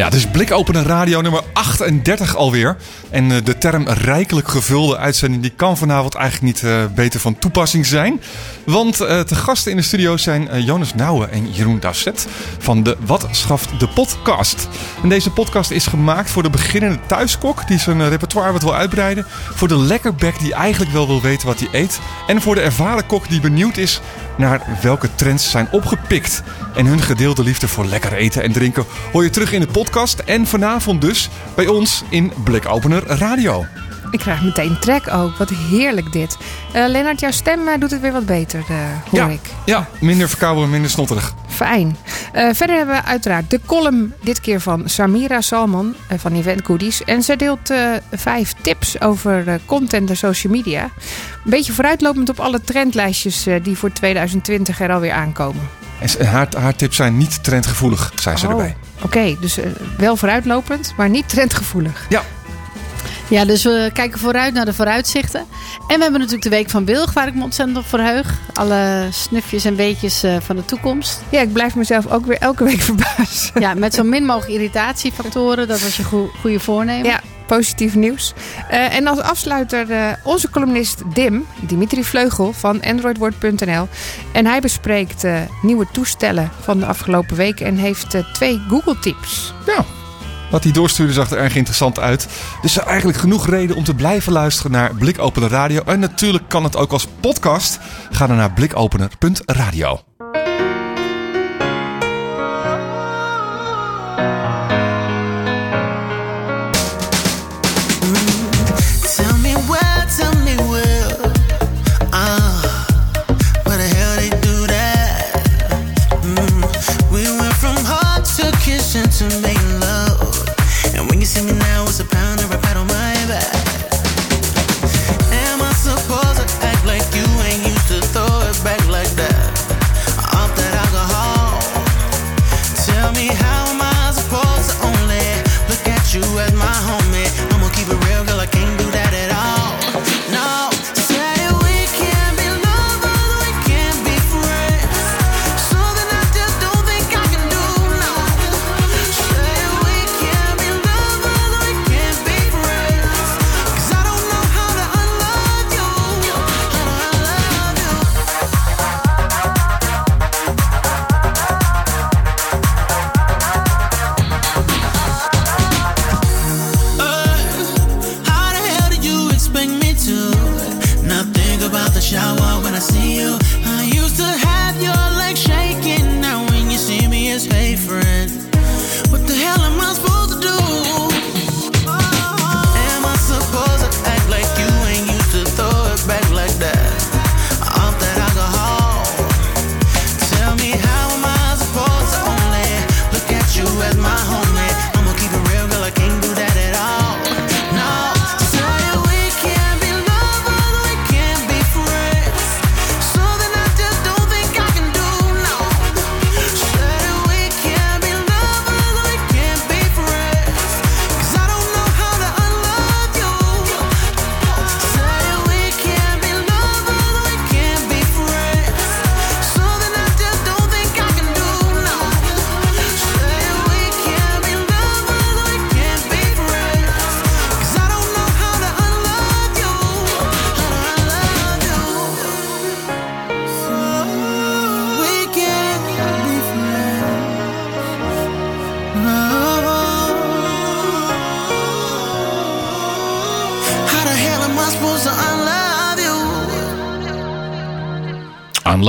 Ja, het is Radio nummer 38 alweer. En eh, de term rijkelijk gevulde uitzending die kan vanavond eigenlijk niet eh, beter van toepassing zijn. Want uh, te gasten in de studio zijn Jonas Nouwen en Jeroen Dasset van de Wat Schaft de Podcast. En deze podcast is gemaakt voor de beginnende thuiskok die zijn repertoire wat wil uitbreiden. Voor de lekkerbek die eigenlijk wel wil weten wat hij eet. En voor de ervaren kok die benieuwd is naar welke trends zijn opgepikt. En hun gedeelde liefde voor lekker eten en drinken hoor je terug in de podcast. En vanavond dus bij ons in Blikopener Radio. Ik krijg meteen trek ook. Wat heerlijk dit. Uh, Lennart, jouw stem uh, doet het weer wat beter, uh, hoor ja, ik. Ja, minder verkouden, minder snotterig. Fijn. verder hebben we uiteraard de column dit keer van Samira Salman van Event Goodies. En zij deelt vijf tips over content en social media. Een beetje vooruitlopend op alle trendlijstjes die voor 2020 er alweer aankomen. En haar, haar tips zijn niet trendgevoelig, zei ze oh, erbij. Oké, dus wel vooruitlopend, maar niet trendgevoelig. Ja, ja, dus we kijken vooruit naar de vooruitzichten. En we hebben natuurlijk de Week van Wilg, waar ik me ontzettend op verheug. Alle snufjes en weetjes uh, van de toekomst. Ja, ik blijf mezelf ook weer elke week verbazen. Ja, met zo min mogelijk irritatiefactoren. Dat was je go goede voornemen. Ja, positief nieuws. Uh, en als afsluiter uh, onze columnist Dim, Dimitri Vleugel van androidword.nl. En hij bespreekt nieuwe toestellen van de afgelopen week en heeft twee Google tips. Ja, wat hij doorstuurde zag er erg interessant uit. Dus er eigenlijk genoeg reden om te blijven luisteren naar Blikopener Radio. En natuurlijk kan het ook als podcast. Ga dan naar blikopener.radio.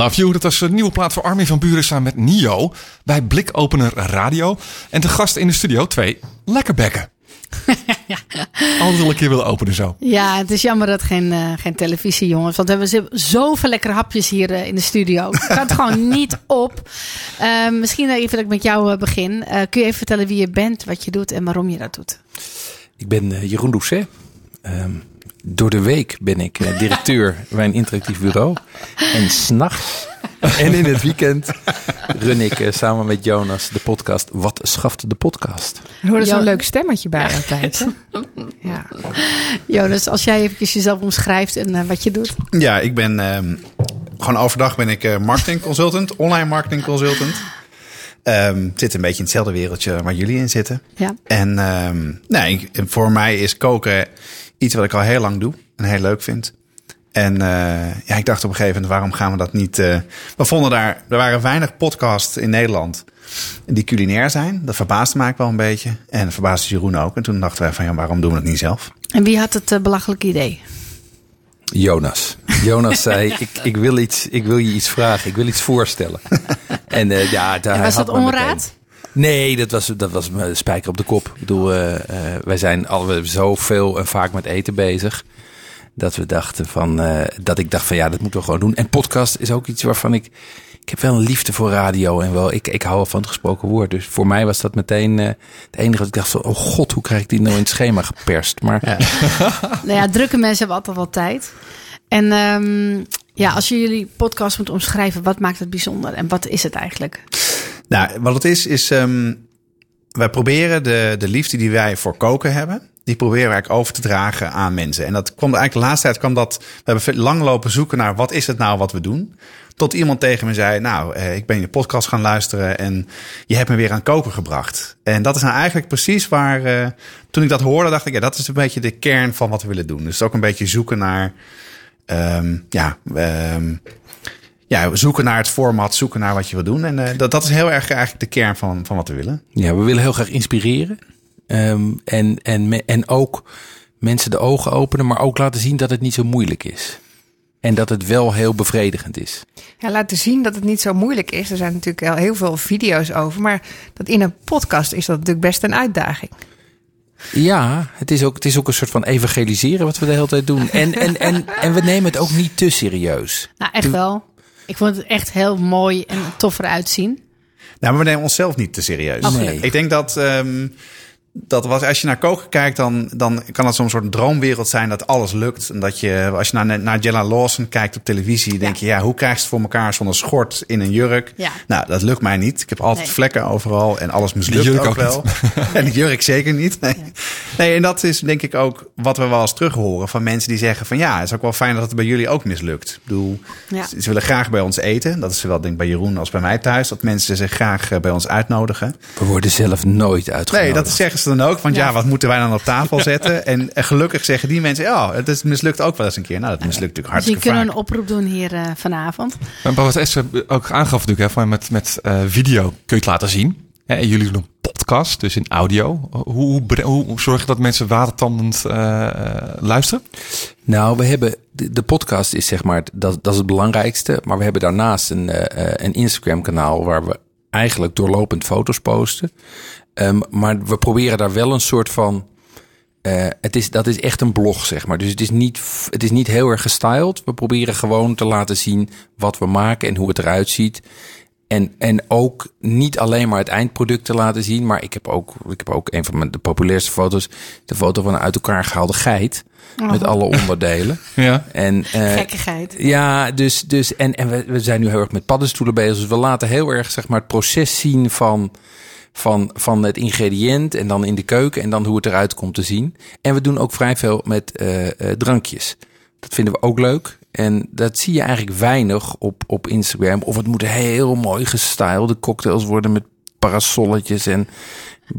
Love You. Dat was een nieuwe plaat voor Armin van Buren samen met Nio bij Blikopener Radio. En te gast in de studio twee lekkerbekken. ja. Altijd wel een keer willen openen zo. Ja, het is jammer dat geen, uh, geen televisie, jongens. Want we hebben zoveel lekkere hapjes hier uh, in de studio. Het gaat gewoon niet op. Uh, misschien even dat ik met jou begin. kun je even vertellen wie je bent, wat je doet en waarom je dat doet? Ik ben Jeroen Doucet. Ehm, door de week ben ik eh, directeur bij een interactief bureau. En s'nachts en in het weekend run ik eh, samen met Jonas de podcast Wat schaft de podcast? Er hoorde zo'n Ja. leuk stemmetje bij altijd. hè? Ja. Jonas, als jij eventjes jezelf omschrijft en eh, wat je doet. Ja, ik ben ehm, gewoon overdag ben ik eh, marketing consultant, online marketing consultant. Ehm, het zit een beetje in hetzelfde wereldje waar jullie in zitten. Ja. En ehm, nee, voor mij is koken iets wat ik al heel lang doe en heel leuk vind. En eh, ja, ik dacht op een gegeven moment, waarom gaan we dat niet... eh, we vonden daar, er waren weinig podcasts in Nederland die culinair zijn. Dat verbaasde mij ook wel een beetje. En dat verbaasde Jeroen ook. En toen dachten wij van, ja, waarom doen we het niet zelf? En wie had het eh, belachelijke idee? Jonas. Jonas zei, ik, ik, wil iets, ik wil je iets vragen, ik wil iets voorstellen. En eh, ja, daar, En was had dat onraad? Nee, dat was, dat was mijn spijker op de kop. Ik bedoel, eh, eh, wij zijn al zoveel en vaak met eten bezig. Dat we dachten van, eh, dat ik dacht van ja, dat moeten we gewoon doen. En podcast is ook iets waarvan ik, ik heb wel een liefde voor radio en wel, ik, ik hou wel van het gesproken woord. Dus voor mij was dat meteen eh, het enige wat ik dacht van, oh god, hoe krijg ik die nou in het schema geperst? Maar Nou ja, drukke mensen hebben altijd wel tijd. En ehm, ja, als je jullie podcast moet omschrijven, wat maakt het bijzonder en wat is het eigenlijk? Nou, wat het is, is ehm, wij proberen de, de liefde die wij voor koken hebben, die proberen we eigenlijk over te dragen aan mensen. En dat kwam eigenlijk de laatste tijd kwam dat, we hebben lang lopen zoeken naar wat is het nou wat we doen. Tot iemand tegen me zei, nou, eh, ik ben je podcast gaan luisteren en je hebt me weer aan koken gebracht. En dat is nou eigenlijk precies waar, eh, toen ik dat hoorde, dacht ik, ja, dat is een beetje de kern van wat we willen doen. Dus ook een beetje zoeken naar, ehm, ja, ehm, ja, zoeken naar het format, zoeken naar wat je wil doen. En eh, dat, dat is heel erg eigenlijk de kern van, van wat we willen. Ja, we willen heel graag inspireren. Ehm, en, en, en ook mensen de ogen openen, maar ook laten zien dat het niet zo moeilijk is. En dat het wel heel bevredigend is. Ja, laten zien dat het niet zo moeilijk is. Er zijn natuurlijk al heel veel video's over. Maar dat in een podcast is dat natuurlijk best een uitdaging. Ja, het is ook, het is ook een soort van evangeliseren wat we de hele tijd doen. En, en, en, en we nemen het ook niet te serieus. Nou, echt wel. Ik vond het echt heel mooi en tof eruit zien. Nou, maar we nemen onszelf niet te serieus. Nee. Ik denk dat, ehm, dat was, als je naar koken kijkt, dan, dan kan het zo'n soort droomwereld zijn dat alles lukt. En dat je, als je naar, naar Jella Lawson kijkt op televisie, denk je, ja, hoe krijg je het voor elkaar zonder schort in een jurk? Ja. Nou, dat lukt mij niet. Ik heb altijd Nee. vlekken overal en alles mislukt jurk ook, ook wel. en de jurk zeker niet. Nee. nee, en dat is denk ik ook wat we wel eens terug horen van mensen die zeggen van ja, het is ook wel fijn dat het bij jullie ook mislukt. Ik bedoel, Ja. ze, ze willen graag bij ons eten. Dat is zowel denk ik bij Jeroen als bij mij thuis. Dat mensen zich graag eh, bij ons uitnodigen. We worden zelf nooit uitgenodigd. Nee, dat zeggen dan ook. Want ja, wat moeten wij dan op tafel zetten? En, gelukkig zeggen die mensen, ja, het is, mislukt ook wel eens een keer. Nou, dat mislukt natuurlijk Dus je hartstikke kunnen vaak. een oproep doen hier eh, vanavond. Maar wat Esther ook aangaf natuurlijk, hè, van met, met eh, video kun je het laten zien. Hè, en jullie doen een podcast, dus in audio. Hoe, hoe, bre- hoe zorg je dat mensen watertandend eh, eh, luisteren? Nou, we hebben de, de podcast is zeg maar dat, dat is het belangrijkste. Maar we hebben daarnaast een, een Instagram kanaal waar we eigenlijk doorlopend foto's posten. Ehm, maar we proberen daar wel een soort van. eh, het is, dat is echt een blog, zeg maar. Dus het is, niet, het is niet heel erg gestyled. We proberen gewoon te laten zien wat we maken en hoe het eruit ziet. En, en ook niet alleen maar het eindproduct te laten zien. Maar ik heb ook, ik heb ook een van mijn, de populairste foto's. De foto van een uit elkaar gehaalde geit. Met alle onderdelen. Ja. En, eh, Gekkigheid. ja, dus, dus en, en we, we zijn nu heel erg met paddenstoelen bezig. Dus we laten heel erg zeg maar, het proces zien van, van, van het ingrediënt. En dan in de keuken. En dan hoe het eruit komt te zien. En we doen ook vrij veel met eh, eh, drankjes. Dat vinden we ook leuk. En dat zie je eigenlijk weinig op, op Instagram. Of het moet heel mooi gestylede cocktails worden met parasolletjes en een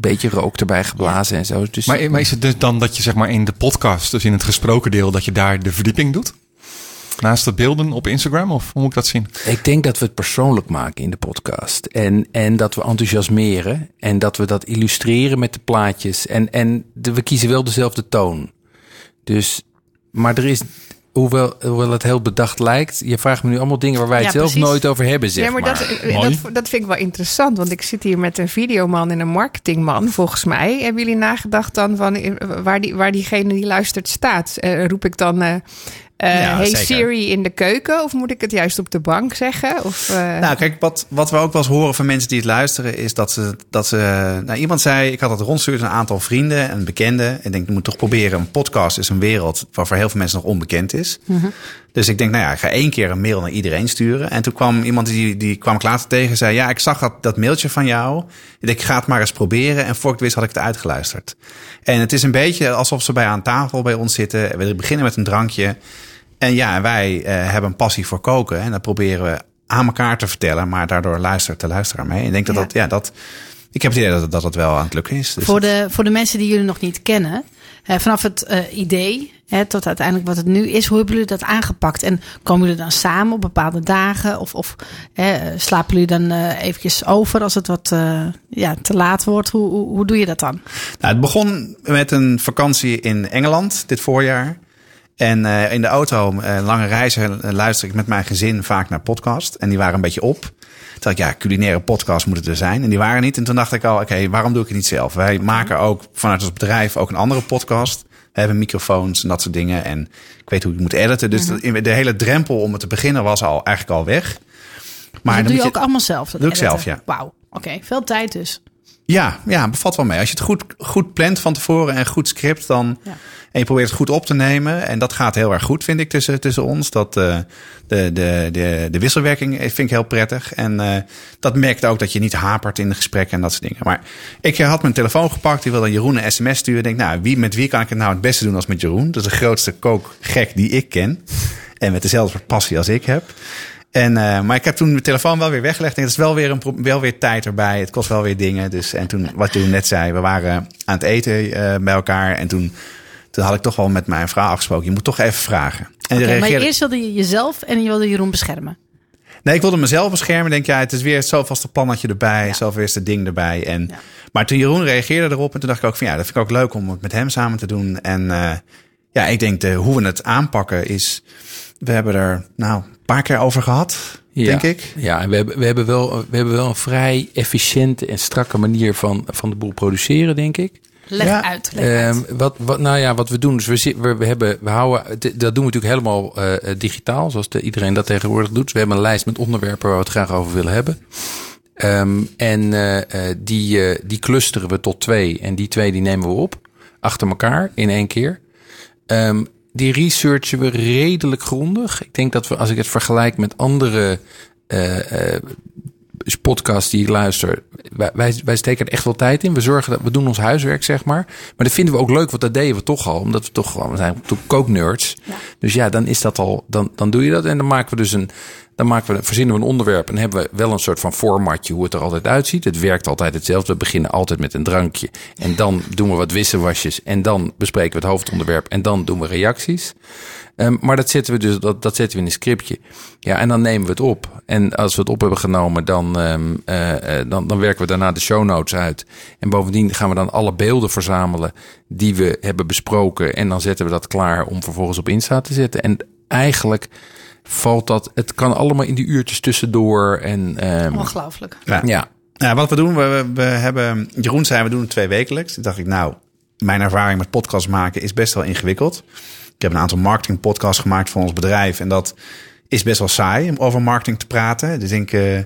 beetje rook erbij geblazen en zo. Dus Maar, maar is het dus dan dat je zeg maar in de podcast, dus in het gesproken deel, dat je daar de verdieping doet? Naast de beelden op Instagram? Of hoe moet ik dat zien? Ik denk dat we het persoonlijk maken in de podcast. En, en dat we enthousiasmeren. En dat we dat illustreren met de plaatjes. En, en de, we kiezen wel dezelfde toon. Dus, maar er is, hoewel, hoewel het heel bedacht lijkt. Je vraagt me nu allemaal dingen waar wij Ja, het zelf precies. nooit over hebben, zeg ja, maar, maar. Dat, eh, dat, dat vind ik wel interessant. Want ik zit hier met een videoman en een marketingman, volgens mij. Hebben jullie nagedacht dan van eh, waar, die, waar diegene die luistert staat? Eh, roep ik dan, eh, eh, Ja, hey zeker. Siri in de keuken? Of moet ik het juist op de bank zeggen? Of, eh, Nou, kijk, wat, wat we ook wel eens horen van mensen die het luisteren, is dat ze. Dat ze nou, iemand zei: Ik had het rondstuurd aan een aantal vrienden en bekenden. En ik denk, je moet toch proberen. Een podcast is een wereld waar voor heel veel mensen nog onbekend is. Dus ik denk, nou ja, ik ga één keer een mail naar iedereen sturen. En toen kwam iemand die, die kwam ik later tegen en zei: Ja, ik zag dat, dat mailtje van jou. Ik ga het maar eens proberen. En voor ik het wist, had ik het uitgeluisterd. En het is een beetje alsof ze bij aan tafel bij ons zitten. We beginnen met een drankje. En ja, wij eh, hebben een passie voor koken. En dat proberen we aan elkaar te vertellen. Maar daardoor luistert de luisteraar mee. En ik denk dat Ja. dat, ja, dat. Ik heb het idee dat dat het wel aan het lukken is. Dus voor, dat- de, voor de mensen die jullie nog niet kennen, vanaf het eh, idee hè, tot uiteindelijk wat het nu is, hoe hebben jullie dat aangepakt? En komen jullie dan samen op bepaalde dagen? Of, of eh, slapen jullie dan eh, eventjes over als het wat eh, ja, te laat wordt? Hoe, hoe, doe je dat dan? Nou, het begon met een vakantie in Engeland dit voorjaar. En eh, in de auto, eh, lange reizen, eh, luister ik met mijn gezin vaak naar podcast. En die waren een beetje op. Dacht ik, ja, culinaire podcast moeten er zijn. En die waren niet. En toen dacht ik al, oké, waarom doe ik het niet zelf? Wij maken ook vanuit ons bedrijf ook een andere podcast. We hebben microfoons en dat soort dingen. En ik weet hoe ik moet editen. Dus de, de hele drempel om het te beginnen was al eigenlijk al weg. Maar dan dat doe je ook allemaal zelf? dat Doe ik editen? zelf, ja. Wauw, oké. Veel tijd dus. Ja, ja, bevat wel mee. Als je het goed, goed plant van tevoren en goed script, dan. Ja. En je probeert het goed op te nemen. En dat gaat heel erg goed, vind ik, tussen, tussen ons. Dat, eh, de, de, de, de wisselwerking vind ik heel prettig. En eh, dat merkt ook dat je niet hapert in de gesprekken en dat soort dingen. Maar ik had mijn telefoon gepakt. Die wilde Jeroen een sms sturen. Ik denk, nou, wie, met wie kan ik het nou het beste doen als met Jeroen? Dat is de grootste kookgek die ik ken. En met dezelfde passie als ik heb. En, eh, maar ik heb toen mijn telefoon wel weer weggelegd. En het is wel weer, een, wel weer tijd erbij. Het kost wel weer dingen. Dus, en toen, wat Jeroen net zei, we waren aan het eten eh, bij elkaar. En toen, toen had ik toch wel met mijn vrouw afgesproken. Je moet toch even vragen. En Oké, maar reageerde- eerst wilde je jezelf en je wilde Jeroen beschermen. Nee, ik wilde mezelf beschermen. Denk, ja, het is weer zoveelste plannetje erbij. Ja. Zoveelste ding erbij. En, Ja. Maar toen Jeroen reageerde erop. En toen dacht ik ook van ja, dat vind ik ook leuk om het met hem samen te doen. En eh, ja, ik denk de, hoe we het aanpakken is... We hebben er nou een paar keer over gehad, Ja. denk ik. Ja, en we hebben, we, hebben wel, we hebben wel een vrij efficiënte en strakke manier van, van de boel produceren, denk ik. Leg Ja. uit, leg uit. Ehm, wat, wat, nou ja, wat we doen, dus we, we, we, hebben, we houden, dat doen we natuurlijk helemaal eh, eh, digitaal, zoals de, iedereen dat tegenwoordig doet. Dus we hebben een lijst met onderwerpen waar we het graag over willen hebben. Ehm, en eh, die, die clusteren we tot twee. En die twee die nemen we op, achter elkaar, in één keer. Ehm, die researchen we redelijk grondig. Ik denk dat we, als ik het vergelijk met andere eh, eh, podcasts die ik luister, wij, wij, wij steken er echt wel tijd in. We zorgen dat we doen ons huiswerk, zeg maar. Maar dat vinden we ook leuk, want dat deden we toch al, omdat we toch gewoon we zijn toch kooknerds. Dus ja, dan is dat al, dan, dan doe je dat en dan maken we dus een, dan maken we, verzinnen we een onderwerp en hebben we wel een soort van formatje hoe het er altijd uitziet. Het werkt altijd hetzelfde. We beginnen altijd met een drankje en dan doen we wat wisselwasjes en dan bespreken we het hoofdonderwerp en dan doen we reacties. Ehm, maar dat zetten we dus dat, dat zetten we in een scriptje. Ja, en dan nemen we het op. En als we het op hebben genomen, dan, ehm, eh, eh, dan, dan werken we daarna de show notes uit. En bovendien gaan we dan alle beelden verzamelen die we hebben besproken. En dan zetten we dat klaar om vervolgens op Insta te zetten. En eigenlijk valt dat, het kan allemaal in die uurtjes tussendoor. En ehm, Ongelooflijk. Ja. ja, Ja, wat we doen, we, we- we hebben. Jeroen zei, we doen het twee wekelijks. Toen dacht ik, nou, mijn ervaring met podcast maken is best wel ingewikkeld. Ik heb een aantal marketing podcasts gemaakt voor ons bedrijf. En dat is best wel saai om over marketing te praten. Dus ik. eh,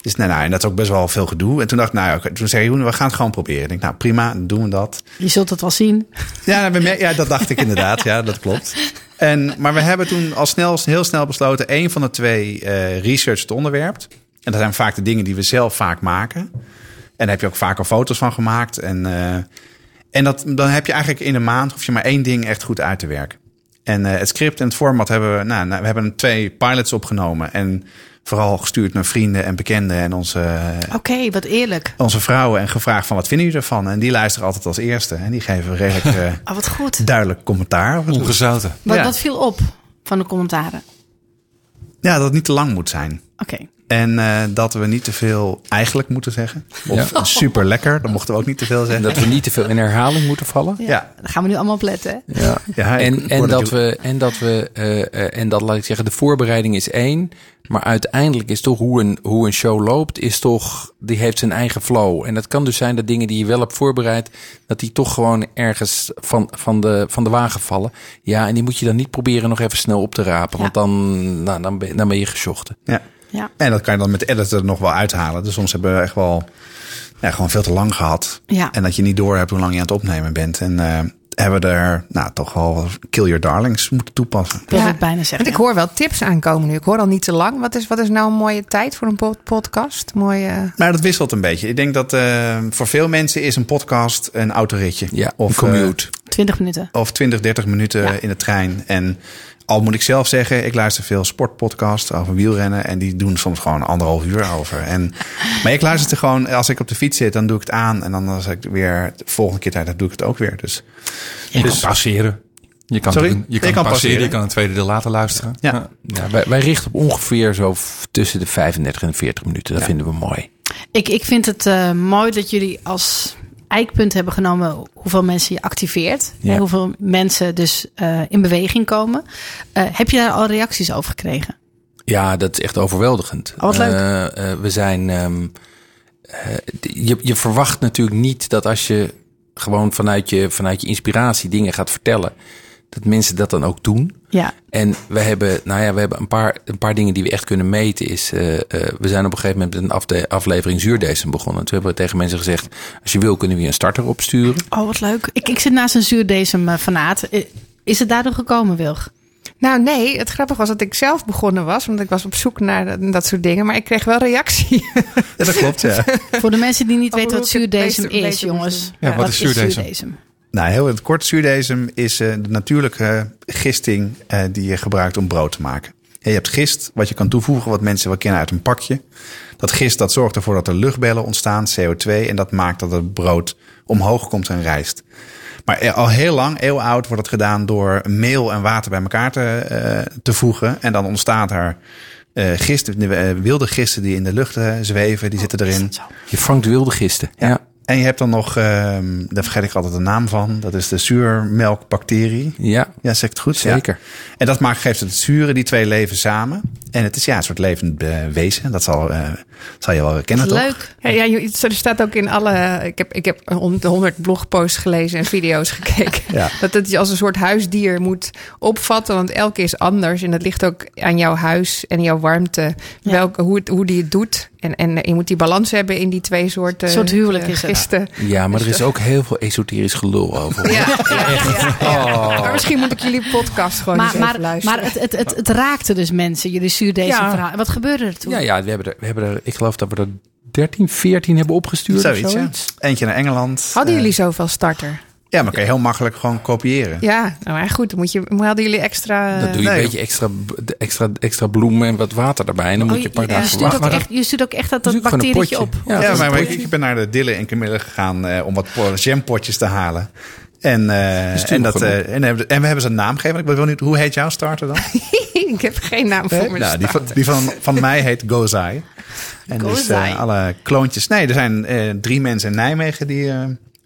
dus, nou, nou, en dat is ook best wel veel gedoe. En toen dacht ik, nou, oké, toen zei Jeroen, we gaan het gewoon proberen. Ik denk, nou, prima, dan doen we dat. Je zult het wel zien. Ja, ja, dat dacht ik inderdaad. Ja, dat klopt. En, maar we hebben toen al snel, heel snel besloten... één van de twee eh research het onderwerp. En dat zijn vaak de dingen die we zelf vaak maken. En daar heb je ook vaak al foto's van gemaakt. En, eh, en dat, dan heb je eigenlijk in een maand... hoef je maar één ding echt goed uit te werken. En eh, het script en het format hebben we... Nou, nou, we hebben twee pilots opgenomen. En vooral gestuurd naar vrienden en bekenden... en onze, eh, Oké, wat eerlijk. onze vrouwen en gevraagd van... wat vinden jullie ervan? En die luisteren altijd als eerste. En die geven redelijk... eh, Oh, wat goed. duidelijk commentaar. Ongezouten. Wat, Ja. wat viel op van de commentaren? Ja, dat het niet te lang moet zijn. Oké. En eh, dat we niet te veel eigenlijk moeten zeggen. Of super lekker, dat mochten we ook niet te veel en zeggen. dat we niet te veel in herhaling moeten vallen. Ja, Ja. Daar gaan we nu allemaal op letten. hè? Ja. En, en, dat we, en dat we, eh, eh, en dat laat ik zeggen, de voorbereiding is één. Maar uiteindelijk is toch hoe een, hoe een show loopt, is toch, die heeft zijn eigen flow. En dat kan dus zijn dat dingen die je wel hebt voorbereid, dat die toch gewoon ergens van, van, de, van de wagen vallen. Ja, en die moet je dan niet proberen nog even snel op te rapen, want dan, nou, dan, ben, dan ben je geschochten. Ja. Ja. En dat kan je dan met editen er nog wel uithalen. Dus soms hebben we echt wel ja, gewoon veel te lang gehad. Ja. En dat je niet door hebt hoe lang je aan het opnemen bent. En eh, hebben we er nou, toch wel kill your darlings moeten toepassen. Ik wilde Ja, het bijna zeggen. Want ik hoor wel tips aankomen nu. Ik hoor al niet te lang. Wat is, wat is nou een mooie tijd voor een pod- podcast? Mooie. Maar dat wisselt een beetje. Ik denk dat eh, voor veel mensen is een podcast een autoritje. Ja, of, een commute. 20 minuten. eh, of 20, 30 minuten Ja. in de trein. En al moet ik zelf zeggen, ik luister veel sportpodcasts over wielrennen. En die doen soms gewoon anderhalf uur over. En, maar ik luister er gewoon, als ik op de fiets zit, dan doe ik het aan. En dan als ik weer de volgende keer tijd heb, doe ik het ook weer. Dus Je kan. Je kan, Sorry? je kan, Je kan pauzeren. je kan een tweede deel later luisteren. Ja. Ja, wij, wij richten op ongeveer zo tussen de 35 en de 40 minuten. Dat Ja. vinden we mooi. Ik, ik vind het eh, mooi dat jullie als eikpunt hebben genomen hoeveel mensen je activeert. Ja. En hoeveel mensen dus eh, in beweging komen. Eh, heb je daar al reacties over gekregen? Ja, dat is echt overweldigend. Oh, wat leuk. Eh, we zijn. ehm, eh, je, je verwacht natuurlijk niet dat als je gewoon vanuit je, vanuit je inspiratie dingen gaat vertellen, dat mensen dat dan ook doen. Ja. En we hebben, nou ja, we hebben een paar, een paar dingen die we echt kunnen meten. Is, eh, eh, we zijn op een gegeven moment met een afde- aflevering zuurdesem begonnen. Toen hebben we tegen mensen gezegd: als je wil, kunnen we je een starter opsturen. Oh, wat leuk. Ik, ik zit naast een zuurdesem eh, fanaat. Is het daardoor gekomen, Wilg? Nou nee, het grappige was dat ik zelf begonnen was. Want ik was op zoek naar dat, dat soort dingen. Maar ik kreeg wel reactie. ja, dat klopt, ja. Voor de mensen die niet Oh, weten wat zuurdesem is, jongens. Ja, wat is zuurdesem? Nou, heel in het kort, zuurdesem is eh, de natuurlijke gisting eh, die je gebruikt om brood te maken. Je hebt gist, wat je kan toevoegen, wat mensen wel kennen uit een pakje. Dat gist dat zorgt ervoor dat er luchtbellen ontstaan, CO2, en dat maakt dat het brood omhoog komt en rijst. Maar eh, al heel lang, eeuwoud, wordt het gedaan door meel en water bij elkaar te, te voegen. En dan ontstaat er gist, eh, wilde gisten die in de lucht zweven, die zitten erin. Je vangt wilde gisten. Ja. En je hebt dan nog, ehm, daar vergeet ik altijd de naam van, dat is de zuurmelkbacterie. Ja, Ja, zeg ik het goed? Ja. zeker. En dat maakt, geeft het zure, die twee leven samen. En het is ja, een soort levend eh, wezen. Dat zal, eh, zal je wel kennen, toch? Leuk. Ja, ja, je- er staat ook in alle. Ik heb, ik heb hond- honderd blogposts gelezen en video's gekeken. Ja. Dat het je als een soort huisdier moet opvatten. Want elke is anders. En dat ligt ook aan jouw huis en jouw warmte. Welke, hoe, het, hoe die het doet. En, en je moet die balans hebben in die twee soorten. Een soort huwelijk eh, is het. gisten. Ja, maar er is ook heel veel esoterisch gelul over. Ja, ja, ja, ja. Maar misschien moet ik jullie podcast gewoon eens Maar, even maar, luisteren. maar het, het, het, het raakte dus mensen, jullie zuurdesem Ja. verhaal. Wat gebeurde er toen? Ja, ja we, hebben er, we hebben er, ik geloof dat we er 13, 14 hebben opgestuurd. Zoiets, of zoiets. Eentje naar Engeland. Hadden Eh, jullie zoveel starter? Ja, maar kan je heel makkelijk gewoon kopiëren. Ja, nou maar goed. Dan moet je, hadden jullie extra. Dan doe je nee. een beetje extra, extra, extra bloemen en wat water erbij. En dan moet je een paar Oh, je, dagen wachten. echt, je stuurt ook echt dat, dat Dus bacterietje op. Ja, dat maar, ik, ik ben naar de Dille en Camille gegaan eh, om wat po- jampotjes te halen. En, eh, stuur en, dat, eh, en, hebben- en we hebben ze een naam gegeven. Ik ben wel niet, hoe heet jouw starter dan? ik heb geen naam voor me. nou, die van, die van, van mij heet Gozai. En dus Gozai. eh, alle kloontjes. Nee, er zijn eh, drie mensen in Nijmegen die, eh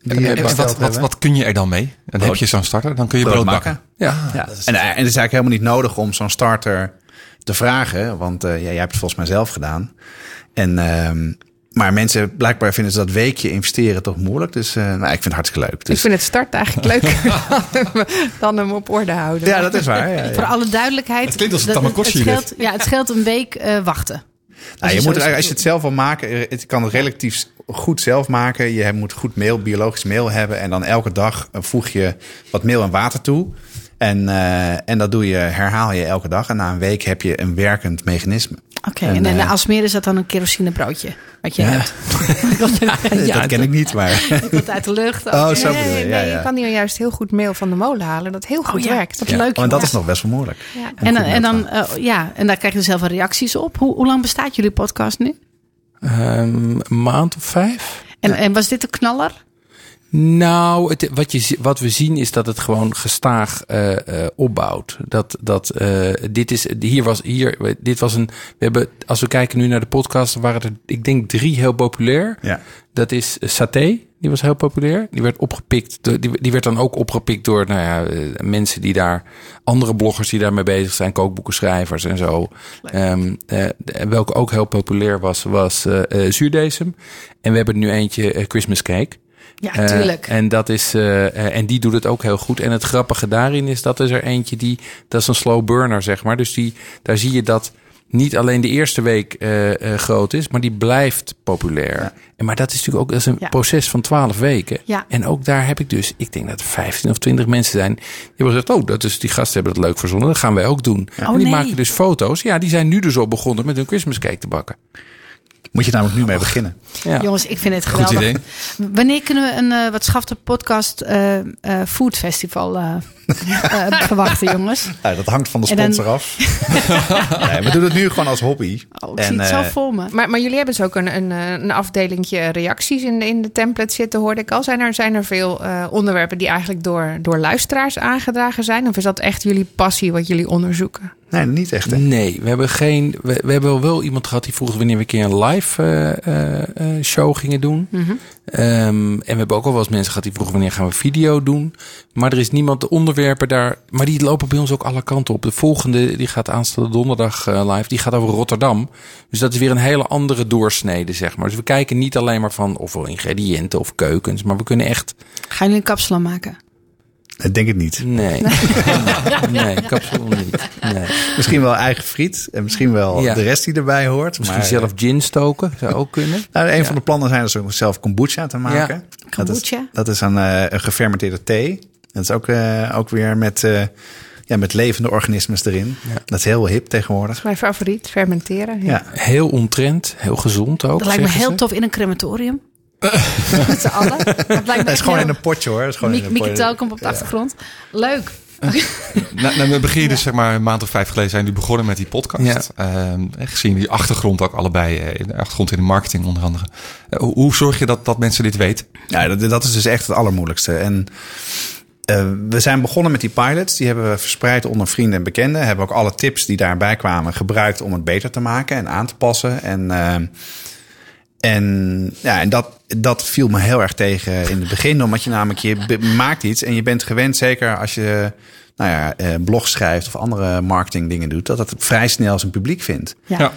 die En eh, wat, wat, wat, kun je er dan mee? Dan heb je zo'n starter, dan kun je brood, bakken. Ja. Ja. En, eh, en het is eigenlijk helemaal niet nodig om zo'n starter te vragen. Want eh, ja, jij hebt het volgens mij zelf gedaan. En, ehm, maar mensen, blijkbaar vinden ze dat weekje investeren toch moeilijk. Dus eh, nou, ik vind het hartstikke leuk. Ik Dus, vind het start eigenlijk leuker dan, hem op orde houden. ja, dat is waar. Ja, ja. Voor alle duidelijkheid. Het klinkt als een dat- Tamagotchi, het scheelt, Ja, het scheelt een week eh, wachten. Nou, je moet er, als je het zelf wil maken, eh, het kan het relatief goed zelf maken. Je moet goed meel, biologisch meel hebben. En dan elke dag eh, voeg je wat meel en water toe. En, eh, en dat doe je, herhaal je elke dag. En na een week heb je een werkend mechanisme. Oké, En, en, en als meer is dat dan een kerosinebroodje? Wat je hebt. dat ken ik niet, maar... Wat uit de lucht. Oh, zo Nee, bedoel je. Ja, kan hier juist heel goed meel van de molen halen. Dat heel goed ja, werkt. Ja. leuk. Want dat is nog best wel moeilijk. Ja. En, dan- goed en dan, eh, ja, en daar krijg je zelf wel reacties op. Hoe, hoe lang bestaat jullie podcast nu? Ehm, een maand of vijf? En, en was dit een knaller? Nou, het, wat, je, wat we zien is dat het gewoon gestaag eh, eh, opbouwt. Dat, dat eh, dit is, hier was, hier, dit was een, we hebben, als we kijken nu naar de podcast, waren er, ik denk, drie heel populair. Ja. Dat is Saté, die was heel populair. Die werd opgepikt, die, die werd dan ook opgepikt door nou ja, mensen die daar, andere bloggers die daarmee bezig zijn, kookboekenschrijvers en zo. Ehm, eh, welke ook heel populair was, was eh eh, zuurdesem. En we hebben nu eentje, Christmas Cake. Ja, Eh, tuurlijk. en, dat is, eh, eh, en die doet het ook heel goed. En het grappige daarin is dat is er eentje die, dat is een slow burner, zeg maar. Dus die, daar zie je dat niet alleen de eerste week groot is, maar die blijft populair. En, maar dat is natuurlijk ook dat is een Ja. proces van 12 weken. Ja. En ook daar heb ik dus, ik denk dat er 15 of 20 mensen zijn. Die hebben gezegd, oh, dat is, die gasten hebben het leuk verzonnen. Dat gaan wij ook doen. en die Oh, nee. maken dus foto's. Ja, die zijn nu dus al begonnen met hun Christmas cake te bakken. Moet je namelijk nu mee beginnen. Ja. Jongens, ik vind het Goed geweldig. idee. Wanneer kunnen we een eh, wat schafte podcast eh, eh, food festival eh, verwachten, jongens? Ja, dat hangt van de dan- sponsor af. nee, we doen het nu gewoon als hobby. Oh, ik zie het zo eh, voor me. Maar, maar jullie hebben dus ook een, een, eh, een afdelingje reacties in de, in de template zitten, hoorde ik al. Zijn er, zijn er veel eh, onderwerpen die eigenlijk door, door luisteraars aangedragen zijn? Of is dat echt jullie passie wat jullie onderzoeken? Nee, niet echt. Hè? Nee, we hebben geen. We, we hebben wel iemand gehad die vroeg wanneer we een keer een live eh, eh, eh, show gingen doen. Ehm, en we hebben ook al wel eens mensen gehad die vroegen wanneer gaan we video doen. Maar er is niemand de onderwerpen daar. Maar die lopen bij ons ook alle kanten op. De volgende die gaat aanstaande donderdag eh, live. Die gaat over Rotterdam. Dus dat is weer een hele andere doorsnede, zeg maar. Dus we kijken niet alleen maar van ofwel ingrediënten of keukens. Maar we kunnen echt. Gaan jullie een kapsel maken? Ik denk het niet. Nee. nee, kapsel niet. Nee. Misschien wel eigen friet. En misschien wel Ja. de rest die erbij hoort. Misschien maar, zelf gin stoken. Zou ook kunnen. Nou, een Ja. van de plannen zijn dus ook zelf kombucha te maken. Dat is, Kombucha? dat is een, eh, een gefermenteerde thee. Dat is ook, eh, ook weer met, eh, ja, met levende organismen erin. Dat is heel hip tegenwoordig. Mijn favoriet, fermenteren. Ja. Heel ontrend, heel gezond ook. Dat lijkt me heel ze. tof in een crematorium. Met z'n allen. Dat lijkt me Dat is gewoon heel- in een potje hoor. Dat is gewoon Mieke. Telkamp op de achtergrond. Leuk. Nou, nou, we beginnen dus zeg maar een maand of vijf geleden zijn jullie begonnen met die podcast. Ehm, gezien die achtergrond ook allebei, eh, in de achtergrond in de marketing onder andere. Hoe, hoe zorg je dat, dat mensen dit weten? Ja, dat, dat is dus echt het allermoeilijkste. En eh, we zijn begonnen met die pilots. Die hebben we verspreid onder vrienden en bekenden. Hebben ook alle tips die daarbij kwamen gebruikt om het beter te maken en aan te passen. En, eh, en, ja, en dat, dat viel me heel erg tegen in het begin. Omdat je namelijk, je maakt iets en je bent gewend, zeker als je nou ja, eh, blog schrijft of andere marketing dingen doet, dat het vrij snel zijn publiek vindt. Ja.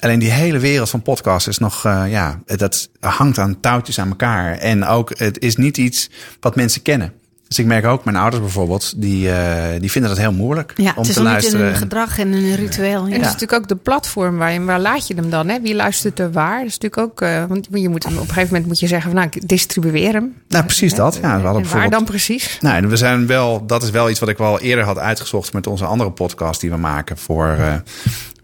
Alleen die hele wereld van podcasts is nog, eh, ja, dat hangt aan touwtjes aan elkaar. En ook, het is niet iets wat mensen kennen. Dus ik merk ook, mijn ouders bijvoorbeeld, die, eh, die vinden dat heel moeilijk Ja, om het is te nog niet in luisteren. hun gedrag en in hun ritueel. En Ja. dat is natuurlijk ook de platform waar, je, waar laat je hem dan? Hè? Wie luistert er waar? Dat is natuurlijk ook, eh, want je moet hem op een gegeven moment moet je zeggen van nou, ik distribueer hem. nou, precies dat. Ja, we hadden en waar dan precies? Nou, en we zijn wel, dat is wel iets wat ik wel eerder had uitgezocht met onze andere podcast die we maken voor, eh,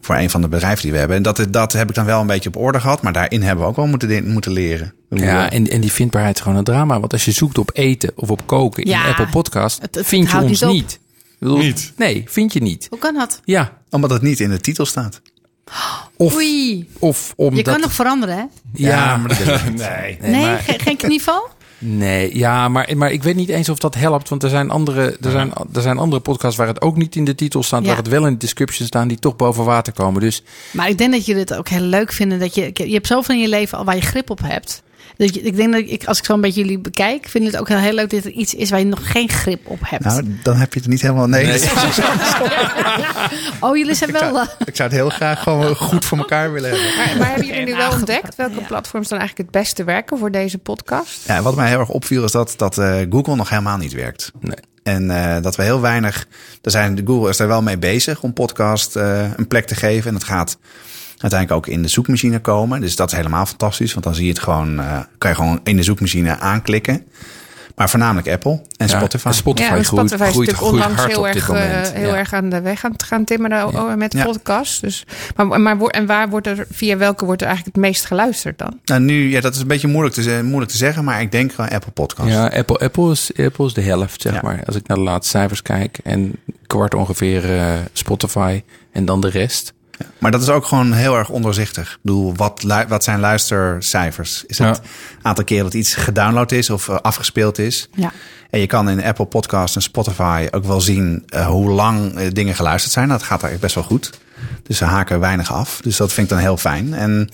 voor een van de bedrijven die we hebben. En dat, dat heb ik dan wel een beetje op orde gehad, maar daarin hebben we ook wel moeten, moeten leren. Ja, eh, en, en die vindbaarheid is gewoon een drama. Want als je zoekt op eten of op koken Ja, in Apple Podcast, het- het vind je ons niet niet. Bedoel, Niet? Nee, vind je niet. Hoe kan dat? Ja. omdat het niet in de titel staat. Of, Oei. of omdat... Je kan nog veranderen, hè? Ja, maar dat nee. Nee, maar- geen knieval? Nee, ja, maar, maar ik weet niet eens of dat helpt. Want er zijn, andere, er, zijn, er zijn andere podcasts waar het ook niet in de titel staat. Ja. Waar het wel in de description staan. Die toch boven water komen. Dus Maar ik denk dat jullie het ook heel leuk vinden. Dat je, je hebt zoveel in je leven al waar je grip op hebt. Ik denk dat ik, als ik zo een beetje jullie bekijk, vind ik het ook heel, heel leuk dat er iets is waar je nog geen grip op hebt. Nou, dan heb je het niet helemaal. Nee, oh, jullie zijn ik, wel. zou, eh, ik zou het heel graag gewoon goed voor elkaar willen hebben. Maar, maar hebben jullie nu wel ontdekt welke ja. platforms dan eigenlijk het beste werken voor deze podcast? Ja, wat mij heel erg opviel is dat, dat eh, Google nog helemaal niet werkt. Nee. En eh, dat we heel weinig. Er zijn, de Google is daar wel mee bezig om podcast eh, een plek te geven. En dat gaat uiteindelijk ook in de zoekmachine komen. Dus dat is helemaal fantastisch. Want dan zie je het gewoon. eh, kan je gewoon in de zoekmachine aanklikken. Maar voornamelijk Apple en ja, Spotify. en Spotify, ja, en groeit, Spotify is natuurlijk groeit onlangs heel, erg, eh, heel Ja. erg aan de weg gaan, gaan timmeren oh, met Ja. podcasts. Dus, maar, maar, en waar wordt er, via welke wordt er eigenlijk het meest geluisterd dan? Nou, nu, ja, dat is een beetje moeilijk te, moeilijk te zeggen. Maar ik denk gewoon Apple Podcast. Ja, Apple, Apple, is, Apple is de helft, zeg Ja. maar. Als ik naar de laatste cijfers kijk. En kwart ongeveer eh, Spotify. En dan de rest. Maar dat is ook gewoon heel erg onderzichtig. Ik bedoel, wat, wat zijn luistercijfers? Is het Ja. aantal keren dat iets gedownload is of eh, afgespeeld is? Ja. En je kan in Apple Podcast en Spotify ook wel zien eh, hoe lang eh, dingen geluisterd zijn. Dat gaat eigenlijk best wel goed. Dus ze haken weinig af. Dus dat vind ik dan heel fijn. En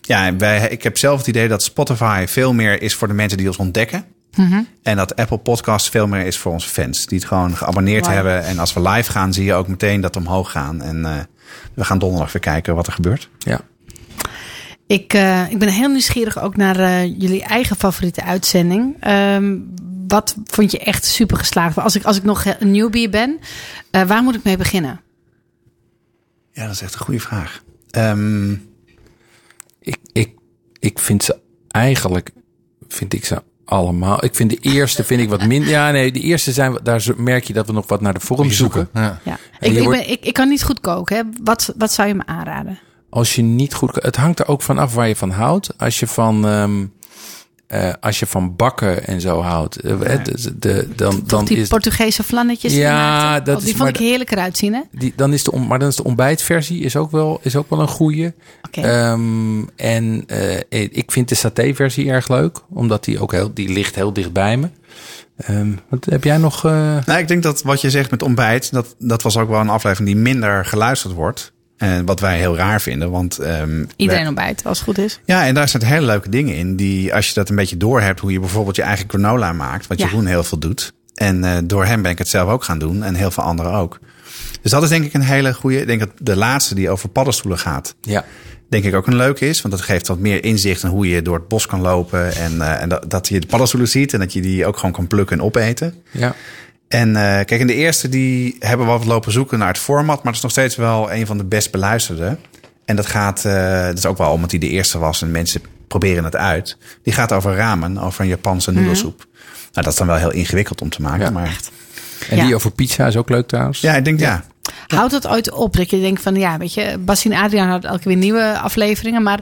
ja, wij, ik heb zelf het idee dat Spotify veel meer is voor de mensen die ons ontdekken. En dat Apple Podcast veel meer is voor onze fans. Die het gewoon geabonneerd hebben. En als we live gaan, zie je ook meteen dat we omhoog gaan. En eh, we gaan donderdag weer kijken wat er gebeurt. Ja. Ik, eh, ik ben heel nieuwsgierig ook naar eh, jullie eigen favoriete uitzending. Ehm, wat vond je echt super geslaagd? Als ik, als ik nog een newbie ben, eh, waar moet ik mee beginnen? Ja, dat is echt een goede vraag. Ehm, Ik, ik, ik vind ze eigenlijk, vind ik ze allemaal. Ik vind de eerste vind ik wat minder. Ja, nee, de eerste zijn, we- daar merk je dat we nog wat naar de vorm zoeken. Ja. Ik, ik, wordt- ben, ik, ik kan niet goed koken. Hè? Wat, wat zou je me aanraden? Als je niet goed, het hangt er ook van af waar je van houdt. Als je van, ehm, eh, als je van bakken en zo houdt, eh, de, de, dan, Toch dan die is Portugese vlannetjes? die je Ja, dat Oh, die is- vond maar ik heerlijk eruit zien, hè? die, dan is de, maar dan is de ontbijtversie is ook wel, is ook wel een goeie. Oké. Ehm, en eh, ik vind de saté-versie erg leuk, omdat die ook heel, die ligt heel dicht bij me. Ehm, wat heb jij nog? eh, Nou, ik denk dat wat je zegt met ontbijt, dat, dat was ook wel een aflevering die minder geluisterd wordt. En wat wij heel raar vinden, want... ehm, Iedereen ontbijt, als het goed is. Ja, en daar zitten hele leuke dingen in. Die, als je dat een beetje door hebt, hoe je bijvoorbeeld je eigen granola maakt. Wat Ja. Jeroen heel veel doet. En eh, door hem ben ik het zelf ook gaan doen. En heel veel anderen ook. Dus dat is denk ik een hele goede. Ik denk dat de laatste die over paddenstoelen gaat. ja, Denk ik ook een leuke is. Want dat geeft wat meer inzicht in hoe je door het bos kan lopen. En, eh, en dat, dat je de paddenstoelen ziet. En dat je die ook gewoon kan plukken en opeten. ja. En eh, kijk, in de eerste die hebben we wat lopen zoeken naar het format. Maar het is nog steeds wel een van de best beluisterde. En dat gaat, eh, dat is ook wel omdat hij de eerste was en mensen proberen het uit. Die gaat over ramen, over een Japanse noedelsoep. Nou, dat is dan wel heel ingewikkeld om te maken. Ja. maar En Ja. die over pizza is ook leuk trouwens. ja, ik denk ja. Houdt het ooit op dat je denkt van, ja, weet je, Bas en Adriaan hadden elke weer nieuwe afleveringen. Maar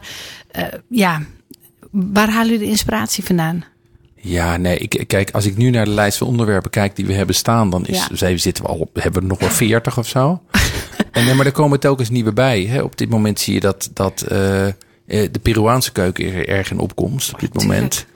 eh, ja, waar halen jullie de inspiratie vandaan? Ja, nee, ik, kijk, als ik nu naar de lijst van onderwerpen kijk die we hebben staan, dan is, Ja. zitten we al op, hebben we nog wel veertig of zo. en nee, maar er komen telkens nieuwe bij. Hè. Op dit moment zie je dat, dat eh, de Peruaanse keuken er erg in opkomst op dit moment.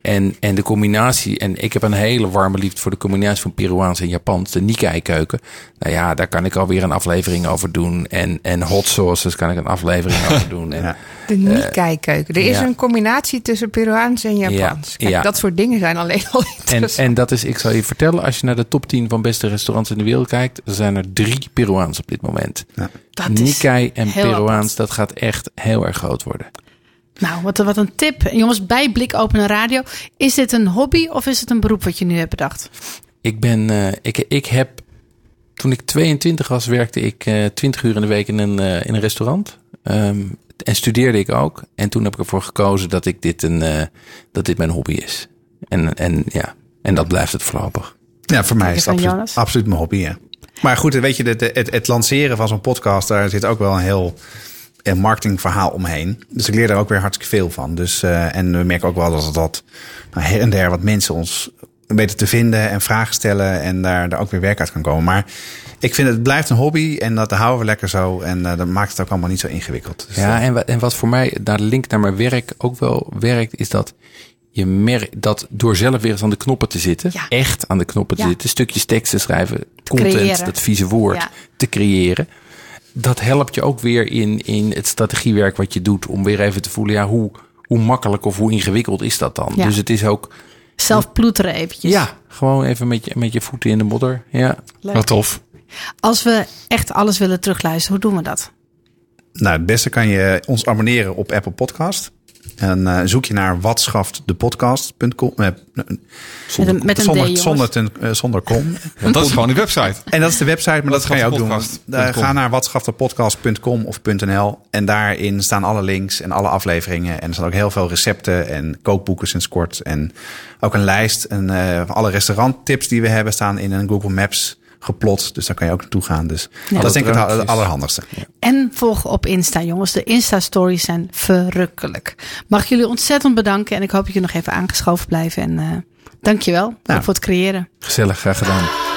En, en de combinatie, en ik heb een hele warme liefde voor de combinatie van Peruaans en Japans, de Nikkei-keuken. Nou ja, daar kan ik alweer een aflevering over doen. En, en hot sauces kan ik een aflevering over doen. En, Ja. De Nikkei-keuken. Er is ja. een combinatie tussen Peruaans en Japans. Kijk, ja. Dat soort dingen zijn alleen al En, interessant. en dat is, ik zal je vertellen, als je naar de top 10 van beste restaurants in de wereld kijkt, er zijn er drie Peruaans op dit moment. Dat is Nikkei en Peruaans, apart. dat gaat echt heel erg groot worden. Nou, wat, wat een tip. Jongens, bij Blik Open Radio. Is dit een hobby of is het een beroep wat je nu hebt bedacht? Ik ben, eh, ik, ik heb, toen ik 22 was, werkte ik eh 20 uur in de week in een, eh, in een restaurant. Ehm, en studeerde ik ook. En toen heb ik ervoor gekozen dat ik dit een, eh, dat dit mijn hobby is. En, en ja, en dat blijft het voorlopig. Ja, voor mij is het absoluut, absoluut mijn hobby. Ja. Maar goed, weet je, het, het, het lanceren van zo'n podcast, daar zit ook wel een heel marketingverhaal omheen. Dus ik leer daar ook weer hartstikke veel van. Dus, eh, en we merken ook wel dat, dat nou, her en der wat mensen ons weten te vinden en vragen stellen en daar, daar ook weer werk uit kan komen. Maar ik vind het, blijft een hobby en dat houden we lekker zo. En eh, dat maakt het ook allemaal niet zo ingewikkeld. Dus, Ja, eh, en wat, en wat voor mij naar de link naar mijn werk ook wel werkt, is dat je merkt dat door zelf weer eens aan de knoppen te zitten, Ja. echt aan de knoppen te Ja. zitten, stukjes tekst te schrijven, content, creëren. dat vieze woord Ja. te creëren. Dat helpt je ook weer in, in het strategiewerk wat je doet, om weer even te voelen, ja, hoe, hoe makkelijk of hoe ingewikkeld is dat dan? Ja. Dus het is ook, Zelf ploeteren eventjes. ja, gewoon even met je, met je voeten in de modder. Ja. Leuk. Wat tof. Als we echt alles willen terugluisteren, hoe doen we dat? Nou, het beste kan je ons abonneren op Apple Podcast. En eh, zoek je naar watschaftdepodcast.com. Eh, Met een, met een D, zonder, zonder, ten, eh, zonder kom. Want dat is gewoon die website. En dat is de website, maar dat kan je ook doen. Daar Ga naar watschaftepodcast.com of .nl. En daarin staan alle links en alle afleveringen. En er staan ook heel veel recepten en kookboeken sinds kort. En ook een lijst. En eh, van alle restauranttips die we hebben staan in een Google Maps geplot. Dus daar kan je ook naartoe gaan. Dus dat is denk ik het, allerhandigste. En volg op Insta, jongens. De Insta-stories zijn verrukkelijk. Mag ik jullie ontzettend bedanken. En ik hoop dat jullie nog even aangeschoven blijven. En eh dankjewel ook Nou. voor het creëren. Gezellig, graag gedaan.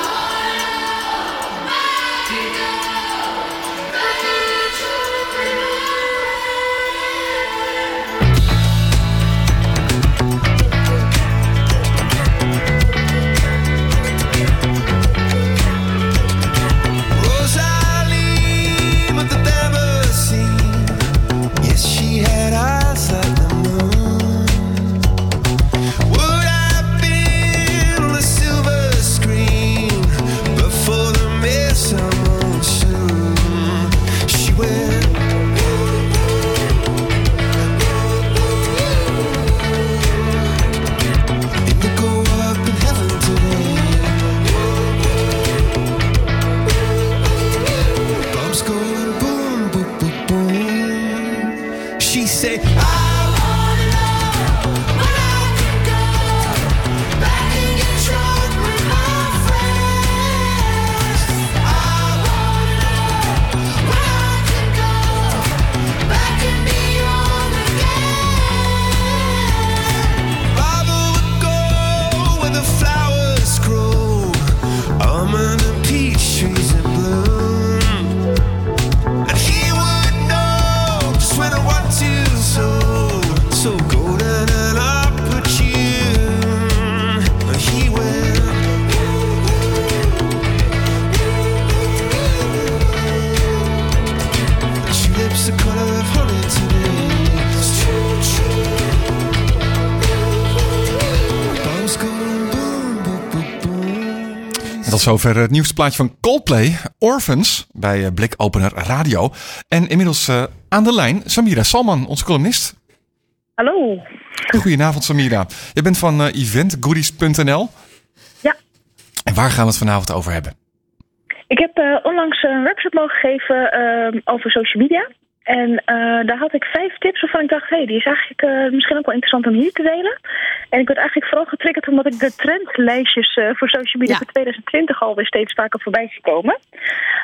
Zover het nieuwste plaatje van Coldplay, Orphans, bij eh, Blikopener Radio. En inmiddels eh, aan de lijn Samira Salman, onze columnist. Hallo. Goedenavond Samira. Je bent van eh, eventgoodies.nl. Ja. En waar gaan we het vanavond over hebben? Ik heb onlangs een workshop mogen geven ehm, over social media. En eh, daar had ik vijf tips waarvan ik dacht, hé, hey, die is eigenlijk eh, misschien ook wel interessant om hier te delen. En ik werd eigenlijk vooral getriggerd omdat ik de trendlijstjes eh, voor social media Ja. voor 2020 alweer steeds vaker voorbij zie komen.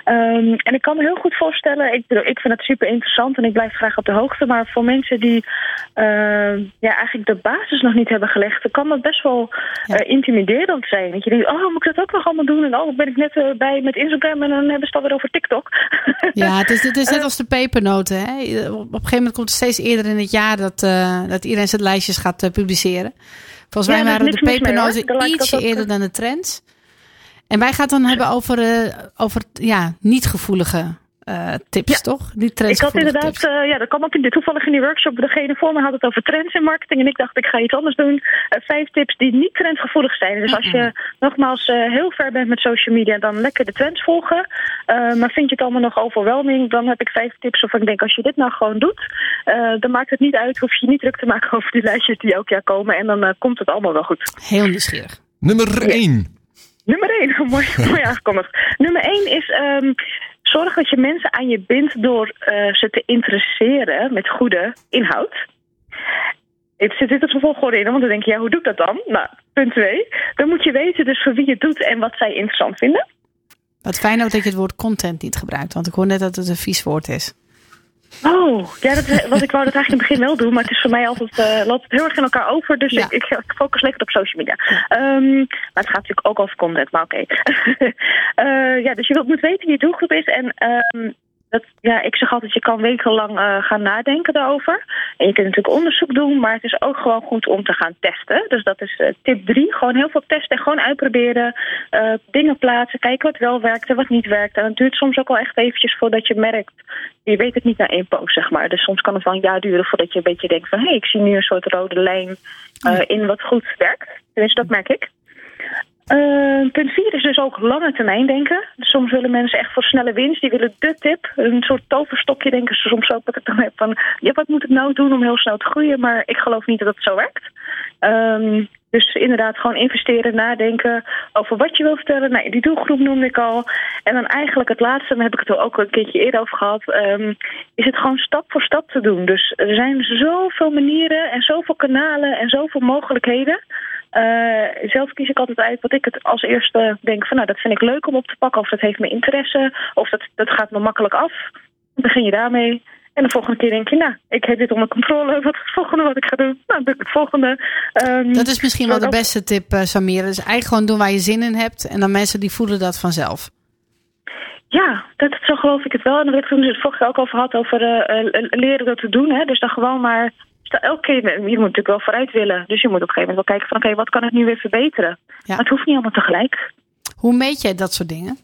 Ehm, en ik kan me heel goed voorstellen, ik, ik vind het super interessant en ik blijf graag op de hoogte. Maar voor mensen die ehm, ja, eigenlijk de basis nog niet hebben gelegd, dan kan dat best wel intimiderend zijn. Dat je denkt, oh, moet ik dat ook nog allemaal doen? En oh, ben ik net bij met Instagram en dan hebben ze het alweer over TikTok. Ja, het is, het is net als de Hè? Op een gegeven moment komt het steeds eerder in het jaar dat, eh, dat iedereen zijn lijstjes gaat eh, publiceren. Volgens Ja, mij waren de pepernoten dat ietsje eerder eh, dan de trends. En wij gaan het dan hebben over, over ja, niet gevoelige eh, tips, Ja. toch? Niet Ik had inderdaad, eh, ja, dat kwam ook in de, toevallig in die workshop. Degene voor me had het over trends in marketing. En ik dacht, ik ga iets anders doen. Eh, vijf tips die niet trendgevoelig zijn. Dus als je nogmaals eh, heel ver bent met social media, dan lekker de trends volgen. Eh, maar vind je het allemaal nog overwhelming, dan heb ik vijf tips waarvan ik denk, als je dit nou gewoon doet, eh, dan maakt het niet uit. Hoef je je niet druk te maken over die lijstjes die elk jaar komen. En dan komt het allemaal wel goed. Heel nieuwsgierig. Nummer 1. Nummer 1, mooi, mooi aangekondigd. Nummer 1 is ehm, zorg dat je mensen aan je bindt door eh, ze te interesseren met goede inhoud. Het zit dit als een volgorde in, want dan denk je, ja, hoe doe ik dat dan? Nou, punt 2. Dan moet je weten dus voor wie je het doet en wat zij interessant vinden. Wat fijn ook dat je het woord content niet gebruikt. Want ik hoor net dat het een vies woord is. Oh, ja, dat is, wat ik wou dat eigenlijk in het begin wel doen, maar het is voor mij altijd, eh, loopt het heel erg in elkaar over. Dus Ja. ik, ik, focus lekker op social media. Ehm, maar het gaat natuurlijk ook over content, maar oké. Eh, ja, dus je wilt, moet weten wie je doelgroep is. En ehm, dat, ja, ik zeg altijd, je kan wekenlang eh, gaan nadenken daarover. En je kunt natuurlijk onderzoek doen, maar het is ook gewoon goed om te gaan testen. Dus dat is eh, tip drie. Gewoon heel veel testen en gewoon uitproberen. eh, dingen plaatsen, kijken wat wel werkt en wat niet werkt. En het duurt soms ook wel echt eventjes voordat je merkt je weet het niet na één post, zeg maar. Dus soms kan het wel een jaar duren voordat je een beetje denkt van... hé, hey, ik zie nu een soort rode lijn in wat goed werkt. Tenminste, dat merk ik. Eh, punt 4 is dus ook lange termijn denken. Dus soms willen mensen echt voor snelle winst. Die willen de tip, een soort toverstokje denken ze soms ook. Dat ik dan heb van, ja, wat moet ik nou doen om heel snel te groeien? Maar ik geloof niet dat het zo werkt. Ehm, dus inderdaad gewoon investeren, nadenken over wat je wil vertellen. Nou, die doelgroep noemde ik al. En dan eigenlijk het laatste, daar heb ik het er ook een keertje eerder over gehad... ehm, is het gewoon stap voor stap te doen. Dus er zijn zoveel manieren en zoveel kanalen en zoveel mogelijkheden... Eh, zelf kies ik altijd uit wat ik het als eerste denk van... nou, dat vind ik leuk om op te pakken of dat heeft me interesse... of dat, dat gaat me makkelijk af. Begin je daarmee. En de volgende keer denk je, nou, ik heb dit onder controle. Wat is het volgende wat ik ga doen? Nou, doe ik het volgende. Ehm, Dat is misschien wel de beste tip, eh Samira. Dus eigenlijk gewoon doen waar je zin in hebt. En dan mensen die voelen dat vanzelf. Ja, dat, zo geloof ik het wel. En dat ik toen het vorige keer ook over had over eh, eh, leren dat te doen. Hè? Dus dan gewoon maar... Elke keer, je moet natuurlijk wel vooruit willen. Dus je moet op een gegeven moment wel kijken van... oké, wat kan ik nu weer verbeteren? Maar het hoeft niet allemaal tegelijk. Hoe meet jij dat soort dingen?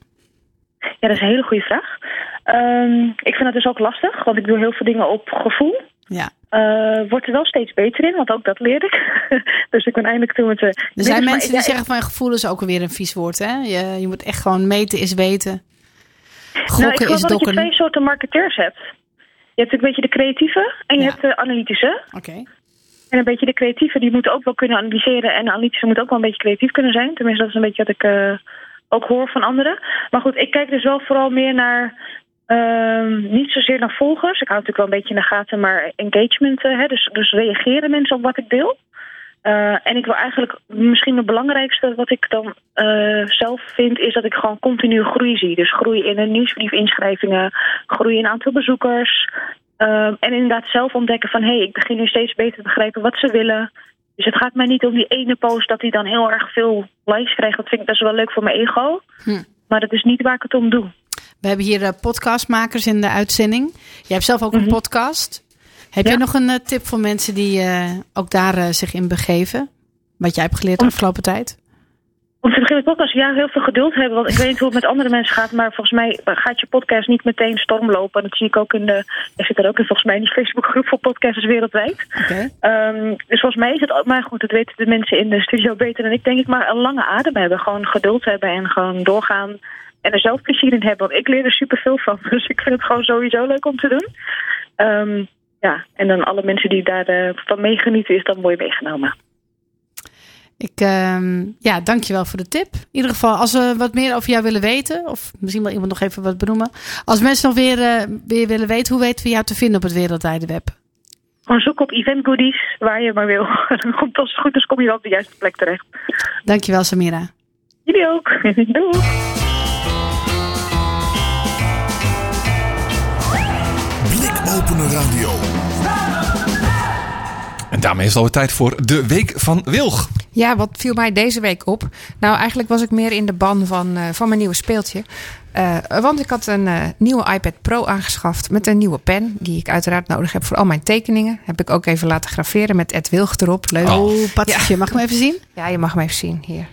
Ja, dat is een hele goede vraag. Ehm, ik vind het dus ook lastig, want ik doe heel veel dingen op gevoel. Ja. Eh word er wel steeds beter in, want ook dat leerde ik. dus ik ben eindelijk toen met de... Er zijn mensen die zeggen van gevoel is ook alweer een vies woord. Hè? Je, je moet echt gewoon meten is weten. Gokken nou, ik is wel dat je twee soorten marketeers hebt. Je hebt een beetje de creatieve en je hebt de analytische. Oké. En een beetje de creatieve, die moeten ook wel kunnen analyseren. En de analytische moet ook wel een beetje creatief kunnen zijn. Tenminste, dat is een beetje wat ik eh, ook hoor van anderen. Maar goed, ik kijk dus wel vooral meer naar Ehm, niet zozeer naar volgers. Ik hou natuurlijk wel een beetje in de gaten, maar engagement. eh, hè, dus, dus reageren mensen op wat ik deel. Eh, en ik wil eigenlijk misschien het belangrijkste wat ik dan eh, zelf vind, is dat ik gewoon continu groei zie. Dus groei in de nieuwsbrief-inschrijvingen, groei in aantal bezoekers. Ehm, en inderdaad zelf ontdekken van hé, hey, ik begin nu steeds beter te begrijpen wat ze willen. Dus het gaat mij niet om die ene post dat die dan heel erg veel likes krijgt. Dat vind ik best wel leuk voor mijn ego. Hm. Maar dat is niet waar ik het om doe. We hebben hier eh, podcastmakers in de uitzending. Jij hebt zelf ook een podcast. Heb Ja. je nog een eh, tip voor mensen die eh, ook daar zich in begeven? Wat jij hebt geleerd de afgelopen tijd? Om te beginnen podcast, ja, heel veel geduld hebben. Want ik weet niet hoe het met andere mensen gaat. Maar volgens mij gaat je podcast niet meteen stormlopen. En dat zie ik ook in de... Ik zit er ook in volgens mij in die Facebookgroep voor podcasters wereldwijd. Ehm, dus volgens mij is het ook... Maar goed, dat weten de mensen in de studio beter dan ik. Denk ik maar een lange adem hebben. Gewoon geduld hebben en gewoon doorgaan. En er zelf plezier in hebben. Want ik leer er superveel van. Dus ik vind het gewoon sowieso leuk om te doen. Ehm, ja, en dan alle mensen die daarvan van meegenieten is dan mooi meegenomen. Ik, ehm, ja, dankjewel voor de tip. In ieder geval, als we wat meer over jou willen weten, of misschien wil iemand nog even wat benoemen. Als mensen nog weer, eh, weer willen weten, hoe weten we jou te vinden op het wereldwijde web? Gewoon zoek op event goodies waar je maar wil. Dan komt als het goed is, kom je wel op de juiste plek terecht. Dankjewel, Samira. Jullie ook. Doei. Blikopener Radio. En daarmee is het alweer tijd voor de Week van Wilg. Ja, wat viel mij deze week op? Nou, eigenlijk was ik meer in de ban van, eh, van mijn nieuwe speeltje. Eh, want ik had een eh, nieuwe iPad Pro aangeschaft met een nieuwe pen. Die ik uiteraard nodig heb voor al mijn tekeningen. Heb ik ook even laten graveren met Ed Wilg erop. Leuk. Oh, Patricia, mag ik hem even zien? Ja, je mag hem even zien hier.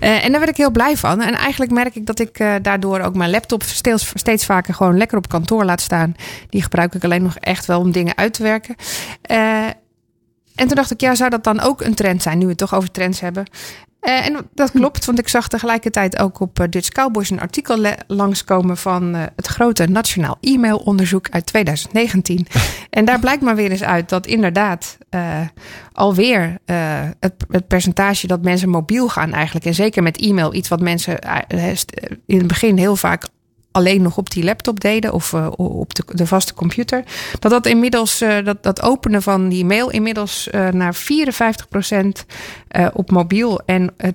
Eh, en daar werd ik heel blij van. En eigenlijk merk ik dat ik eh, daardoor ook mijn laptop steeds, steeds vaker gewoon lekker op kantoor laat staan. Die gebruik ik alleen nog echt wel om dingen uit te werken. Eh, en toen dacht ik, ja, zou dat dan ook een trend zijn, nu we het toch over trends hebben? Eh, en dat klopt, want ik zag tegelijkertijd ook op eh, Dutch Cowboys een artikel langskomen van eh, het grote Nationaal E-mailonderzoek uit 2019. en daar blijkt maar weer eens uit dat inderdaad eh, alweer het, het percentage dat mensen mobiel gaan eigenlijk, en zeker met e-mail, iets wat mensen in het begin heel vaak alleen nog op die laptop deden of eh, op de, de vaste computer. Dat dat inmiddels, eh, dat, dat openen van die mail inmiddels eh, naar 54% eh, op mobiel en eh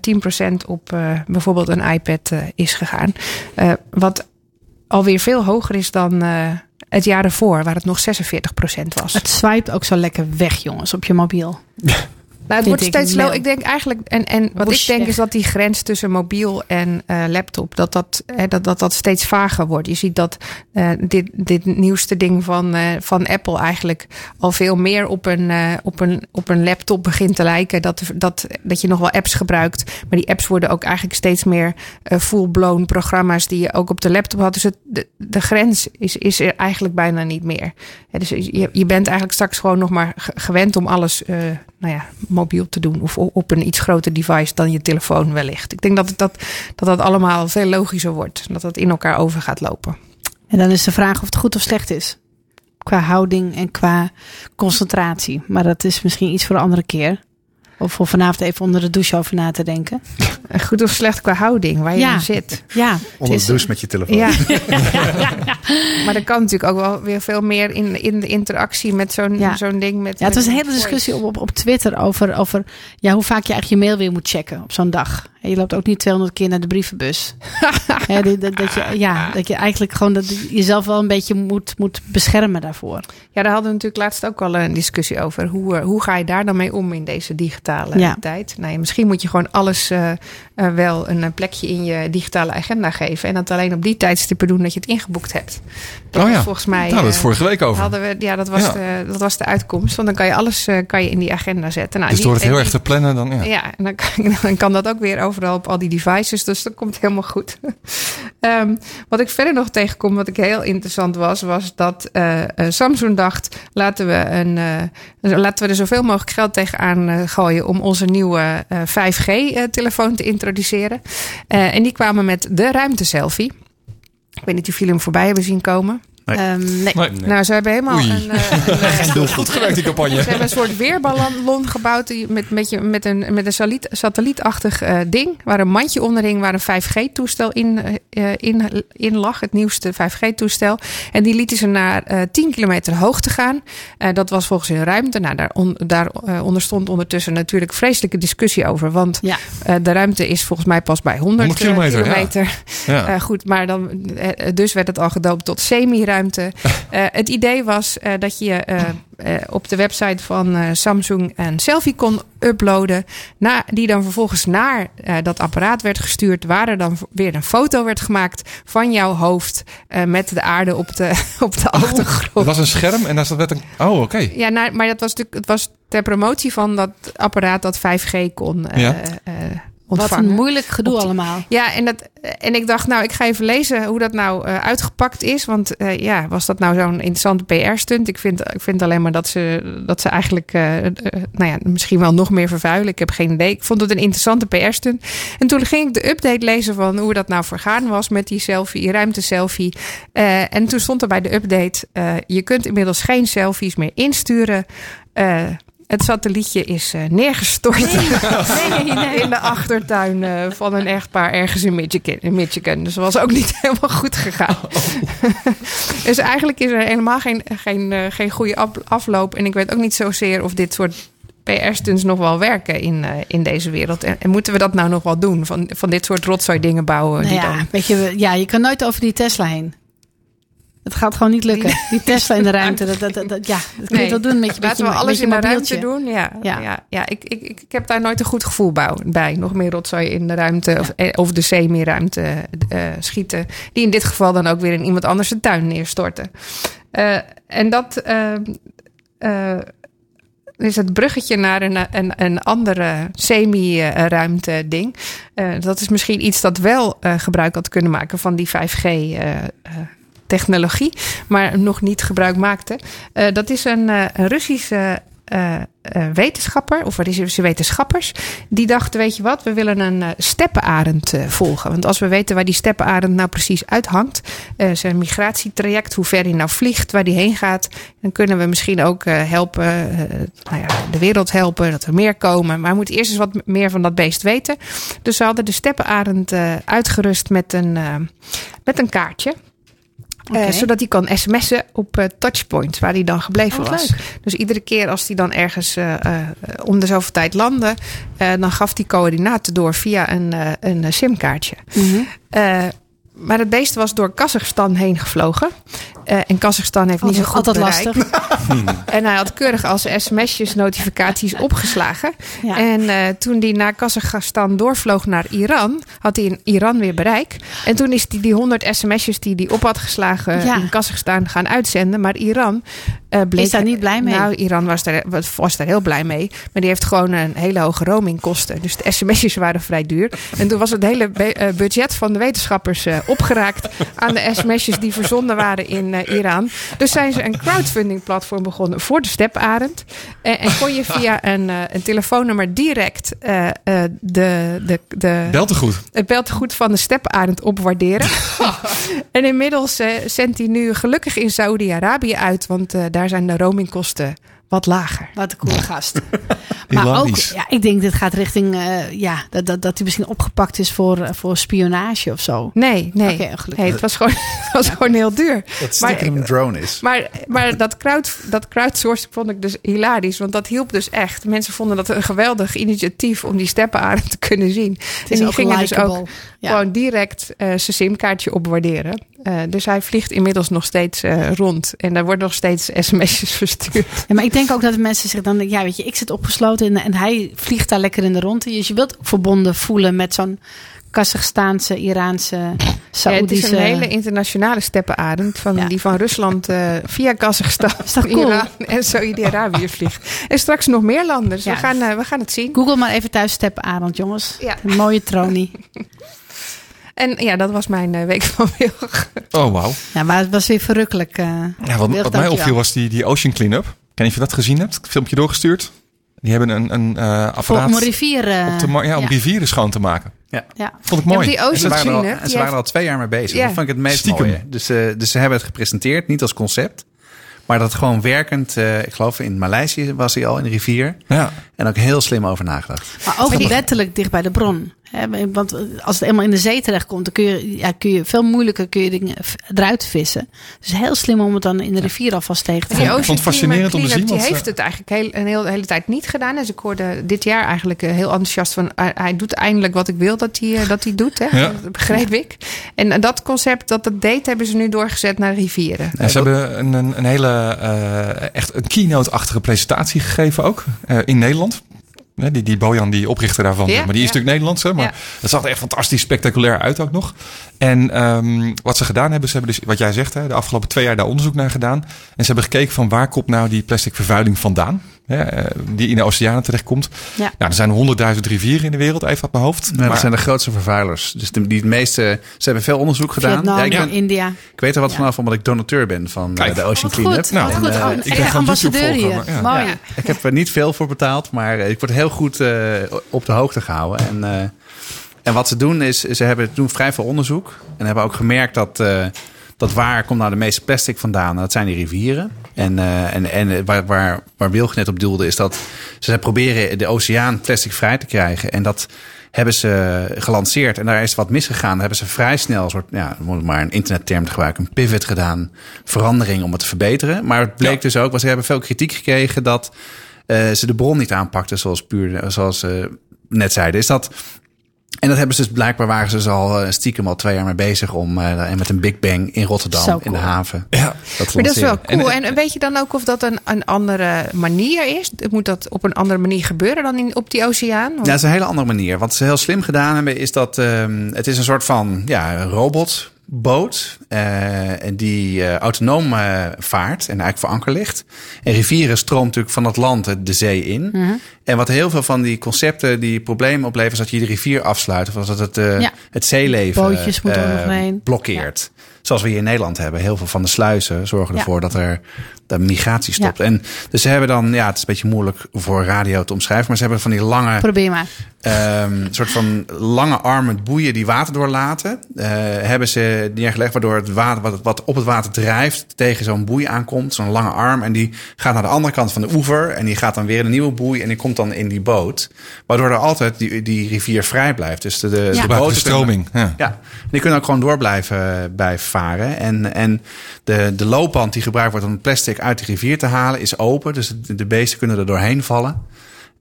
10% op eh, bijvoorbeeld een iPad is gegaan. Eh, wat alweer veel hoger is dan eh, het jaar ervoor, waar het nog 46% was. Het swipe ook zo lekker weg, jongens, op je mobiel. Nou, het wordt steeds low. Ik denk eigenlijk, en, en wat ik denk is dat die grens tussen mobiel en eh, laptop, dat dat, hè, dat, dat dat steeds vager wordt. Je ziet dat eh, dit, dit nieuwste ding van, eh, van Apple eigenlijk al veel meer op een, eh, op een, op een laptop begint te lijken. Dat, dat, dat je nog wel apps gebruikt, maar die apps worden ook eigenlijk steeds meer eh, full-blown programma's die je ook op de laptop had. Dus het, de, de grens is, is er eigenlijk bijna niet meer. Hè, dus je, je bent eigenlijk straks gewoon nog maar ge- gewend om alles eh, nou ja, mobiel te doen. Of op een iets groter device dan je telefoon wellicht. Ik denk dat dat, dat dat allemaal veel logischer wordt. Dat dat in elkaar over gaat lopen. En dan is de vraag of het goed of slecht is. Qua houding en qua concentratie. Maar dat is misschien iets voor een andere keer. Of voor vanavond even onder de douche over na te denken. Goed of slecht qua houding, waar je Ja. in zit. Ja, het Onder de douche met je telefoon. Ja. maar er kan natuurlijk ook wel weer veel meer in, in de interactie met zo'n Ja. zo'n ding. Met, Ja, het was een hele discussie op, op, op Twitter over, over ja, hoe vaak je eigenlijk je mail weer moet checken op zo'n dag. En je loopt ook niet 200 keer naar de brievenbus. Dat, dat, dat je, ja, dat je eigenlijk gewoon dat je jezelf wel een beetje moet, moet beschermen daarvoor. Ja, daar hadden we natuurlijk laatst ook al een discussie over. Hoe, eh, hoe ga je daar dan mee om in deze digitale Ja. tijd? Nou misschien moet je gewoon alles eh, eh, wel een plekje in je digitale agenda geven. En dat alleen op die tijdstippen doen dat je het ingeboekt hebt. Dat Oh ja, volgens mij. Daar hadden we het eh, vorige week over. Hadden we, ja, dat was, Ja. De, dat was de uitkomst. Want dan kan je alles eh, kan je in die agenda zetten. Nou, dus die- door het heel erg te plannen, dan ja. ja, en dan kan, dan kan dat ook weer overal op al die devices. Dus dat komt helemaal goed. Ehm, wat ik verder nog tegenkom, wat ik heel interessant was, was dat eh, Samsung dacht: laten we, een, eh, laten we er zoveel mogelijk geld tegenaan gooien om onze nieuwe 5G-telefoon te introduceren. En die kwamen met de ruimteselfie. Ik weet niet of jullie hem voorbij hebben zien komen. Nee. Ehm, nee. Nee. Nou, ze hebben helemaal Oei. een, eh, een, eh, Goed gewerkt, die campagne. Ze hebben een soort weerballon gebouwd die met, met, je, met een, met een satelliet, satellietachtig eh, ding. Waar een mandje onder hing waar een 5G-toestel in, eh, in, in lag. Het nieuwste 5G-toestel. En die lieten ze naar eh 10 kilometer hoogte gaan. Eh, dat was volgens hun ruimte. Nou, daar, on, daar eh, onderstond ondertussen natuurlijk vreselijke discussie over. Want Ja. eh, de ruimte is volgens mij pas bij 100, 100 kilometer, ja. kilometer. Ja. Eh, goed, maar dan, eh, dus werd het al gedoopt tot semi-ruimte. Eh, het idee was eh, dat je eh, op de website van Samsung een selfie kon uploaden. Na, die dan vervolgens naar dat apparaat werd gestuurd. Waar er dan weer een foto werd gemaakt van jouw hoofd. met de aarde op de, op de achtergrond. Het was een scherm en daar zat een... Oh, oké. Ja, nou, maar dat was natuurlijk, het was ter promotie van dat apparaat dat 5G kon Ja. Ontvangen. een moeilijk gedoe allemaal. Ja, en, dat, en ik dacht, nou, ik ga even lezen hoe dat nou eh, uitgepakt is. Want eh, ja, was dat nou zo'n interessante PR-stunt? Ik vind, ik vind alleen maar dat ze, dat ze eigenlijk, eh, nou ja, misschien wel nog meer vervuilen. Ik heb geen idee. Ik vond het een interessante PR-stunt. En toen ging ik de update lezen van hoe dat nou vergaan was met die selfie, ruimte-selfie. En toen stond er bij de update, je kunt inmiddels geen selfies meer insturen. Het satellietje is eh, neergestort in de achtertuin eh, van een echtpaar ergens in Michigan. in Michigan. Dus dat was ook niet helemaal goed gegaan. dus eigenlijk is er helemaal geen, geen, eh, geen goede af- afloop. En ik weet ook niet zozeer of dit soort PR-stunts nog wel werken in, in deze wereld. En, en moeten we dat nou nog wel doen? Van, van dit soort rotzooi dingen bouwen? Nou die ja, dan... weet je, ja, je kan nooit over die Tesla heen. Het gaat gewoon niet lukken. Die Tesla in de ruimte, dat, dat, dat, dat- ja, dat kun je wel doen met je, Laten we alles in de ruimte doen. Ja, ja. Ja. ja, ik, ik, ik, heb daar nooit een goed gevoel bij. Nog meer rotzooi in de ruimte of, eh, of de semi-ruimte eh, schieten. Die in dit geval dan ook weer in iemand anders zijn tuin neerstorten. Eh, en dat is het bruggetje naar een, een, een andere semi-ruimte ding. Dat is misschien iets dat wel gebruik had kunnen maken van die 5G eh, eh, technologie, maar nog niet gebruik maakte. Eh, dat is een, eh, Russische eh, wetenschapper, of Russische wetenschappers, die dachten, weet je wat, we willen een steppenarend volgen. Want als we weten waar die steppenarend nou precies uithangt, zijn migratietraject, hoe ver die nou vliegt, waar die heen gaat, dan kunnen we misschien ook helpen, nou ja, de wereld helpen, dat er meer komen. Maar we moeten eerst eens wat meer van dat beest weten. Dus ze hadden de steppenarend uitgerust met een, met een kaartje. Eh, zodat hij kan sms'en op eh, touchpoints, waar hij dan gebleven Oh, was. leuk. Dus iedere keer als hij dan ergens eh, om de zoveel tijd landde, dan gaf hij coördinaten door via een, een simkaartje. Mhm. Maar het beest was door Kazachstan heen gevlogen. Eh, en Kazachstan heeft niet zo goed Altijd bereik. lastig. En hij had keurig als sms'jes notificaties opgeslagen. Ja. En eh, toen hij naar Kazachstan doorvloog naar Iran, had hij in Iran weer bereik. En toen is hij die 100 sms'jes die hij op had geslagen Ja. in Kazachstan gaan uitzenden. Maar Iran eh, bleek... Is daar niet blij mee? Nou, Iran was daar, was- daar heel blij mee. Maar die heeft gewoon een hele hoge roamingkosten. Dus de sms'jes waren vrij duur. En toen was het hele budget van de wetenschappers opgeraakt aan de sms'jes die verzonden waren in eh, Iran. Dus zijn ze een crowdfunding platform begonnen voor de steparend. En, en kon je via een, eh, een telefoonnummer direct eh, eh, de, de, de, Bel te goed. het beltegoed van de steparend opwaarderen. en inmiddels eh, zendt hij nu gelukkig in Saudi-Arabië uit. Want eh, daar zijn de roamingkosten wat lager. Wat een coole gast. maar ook, ja, ik denk dit gaat richting, eh, ja, dat, dat, dat hij misschien opgepakt is voor, eh, voor spionage of zo. Nee, nee. Oké, gelukkig. nee het was gewoon, het was gewoon heel duur. Dat Maar- een drone is. Maar, maar dat, crowd, dat crowdsourcing vond ik dus hilarisch. Want dat hielp dus echt. Mensen vonden dat een geweldig initiatief om die steppenaren te kunnen zien. Het en is die ook gingen dus likable. ook Ja. gewoon direct eh, zijn simkaartje opwaarderen. Eh, dus hij vliegt inmiddels nog steeds eh, rond. En daar wordt nog steeds sms'jes verstuurd. Ja, maar ik denk ook dat de mensen zich dan ja, weet je, ik zit opgesloten en, en hij vliegt daar lekker in de rondte. Dus je wilt ook verbonden voelen met zo'n Kazachstaanse, Iraanse, Ja, het is Saoedische... een hele internationale steppenarend. Van, Ja. Die van Rusland eh, via Kazachstan, cool? Iran en Saudi-Arabië vliegt. En straks nog meer landen. Dus Ja. we, gaan, we gaan het zien. Google maar even thuis Steppenarend, jongens. Een mooie tronie. En ja, dat was mijn eh, week van Wilg. Oh, wauw. Ja, maar het was weer verrukkelijk. eh. Ja, wat, Wilg, wat mij opviel was die, die Ocean Cleanup. Ik weet niet of je dat gezien hebt. Het filmpje doorgestuurd. Die hebben een, een eh, Voor, apparaat om een rivier... eh, op ja, om ja. rivieren schoon te maken. Ja. Ja. Vond ik mooi. die En ze Ocean waren, er al, ze waren er al twee jaar mee bezig. Ja. Dat vond ik het meest Stiekem. mooie. Dus, eh, dus ze hebben het gepresenteerd, niet als concept. Maar dat gewoon werkend, eh, ik geloof in Maleisië was hij al in de rivier. Ja. En ook heel slim over nagedacht. Maar ook letterlijk dicht bij de bron. Hè, want als het eenmaal in de zee terechtkomt, dan kun je, ja, kun je veel moeilijker kun je dingen eruit vissen. Dus heel slim om het dan in de rivier alvast tegen te gaan. Ik vond het fascinerend om te zien, Die heeft eh, het eigenlijk heel, een heel, hele tijd niet gedaan. Dus ik hoorde dit jaar eigenlijk eh, heel enthousiast van... hij- doet eindelijk wat ik wil dat hij, eh, dat hij doet. Hè? Ja. Dat begreep ik. En dat concept dat het deed, hebben ze nu doorgezet naar rivieren. En ze hebben een, een, een hele, eh, echt een keynote-achtige presentatie gegeven ook eh, in Nederland. Hè, Die, die Bojan, die oprichter daarvan, Ja, maar die is natuurlijk Nederlands. Hè, maar het zag er echt fantastisch spectaculair uit ook nog. En ehm, wat ze gedaan hebben, ze hebben dus, wat jij zegt, hè, de afgelopen twee jaar daar onderzoek naar gedaan. En ze hebben gekeken van waar komt nou die plastic vervuiling vandaan? Hè, eh, die in de oceanen terechtkomt. Ja. Nou, er zijn honderdduizend rivieren in de wereld, even uit mijn hoofd. Maar dat zijn de grootste vervuilers. Dus de, die het meeste, ze hebben veel onderzoek gedaan. Vietnam, Ja, ik, ben- India. ik weet er wat vanaf omdat ik donateur ben van eh, Kijk. de Ocean Cleanup. goed, Nou, wat goed. en, Oh, eh, een ik ben ambassadeur hier. Mooi. Ja, ik heb er niet veel voor betaald, maar ik word heel goed op de hoogte gehouden. En, eh, en wat ze doen is, ze hebben, doen vrij veel onderzoek. En hebben ook gemerkt dat, eh, dat waar komt nou de meeste plastic vandaan? Nou, Dat zijn die rivieren. En, eh, en, en waar, waar, waar Wilg net op doelde is dat ze proberen de oceaan plastic vrij te krijgen. En dat hebben ze gelanceerd. En daar is wat misgegaan. Daar hebben ze vrij snel een soort, ja, om maar een internetterm te gebruiken, een pivot gedaan. Verandering om het te verbeteren. Maar het bleek Ja. dus ook, want ze hebben veel kritiek gekregen dat eh, ze de bron niet aanpakten zoals puur, zoals ze net zeiden. Is dat en dat hebben ze dus blijkbaar waren ze dus al eh, stiekem al twee jaar mee bezig om eh, en met een Big Bang in Rotterdam in de haven. Ja. Dat Maar dat is wel cool. En, weet je dan ook of dat een, een andere manier is? Moet dat op een andere manier gebeuren dan in, op die oceaan? Ja, dat is een hele andere manier. Wat ze heel slim gedaan hebben, is dat ehm, het is een soort van ja, robotboot. Eh, en die eh, autonoom eh, vaart en eigenlijk voor anker ligt. En rivieren stroomt natuurlijk van het land eh, de zee in. Mhm. En wat heel veel van die concepten die problemen opleveren, is dat je de rivier afsluit. Of dat het, eh, Ja. het zeeleven er eh, blokkeert. Zoals we hier in Nederland hebben. Heel veel van de sluizen zorgen Ja. ervoor dat er de migratie stopt. Ja. En dus ze hebben dan, ja, het is een beetje moeilijk voor radio te omschrijven, maar ze hebben van die lange Probeer maar. Ehm, soort van lange armen boeien die water doorlaten. eh, hebben ze neergelegd waardoor het water wat, wat op het water drijft tegen zo'n boei aankomt. Zo'n lange arm. En die gaat naar de andere kant van de oever. En die gaat dan weer in een nieuwe boei. En die komt dan in die boot. Waardoor er altijd die, die rivier vrij blijft. Dus de, de, Ja. de boten stroming. Ja. ja, die kunnen ook gewoon door blijven, blijven varen. En, en de, de loopband die gebruikt wordt om het plastic uit de rivier te halen is open. Dus de, de beesten kunnen er doorheen vallen.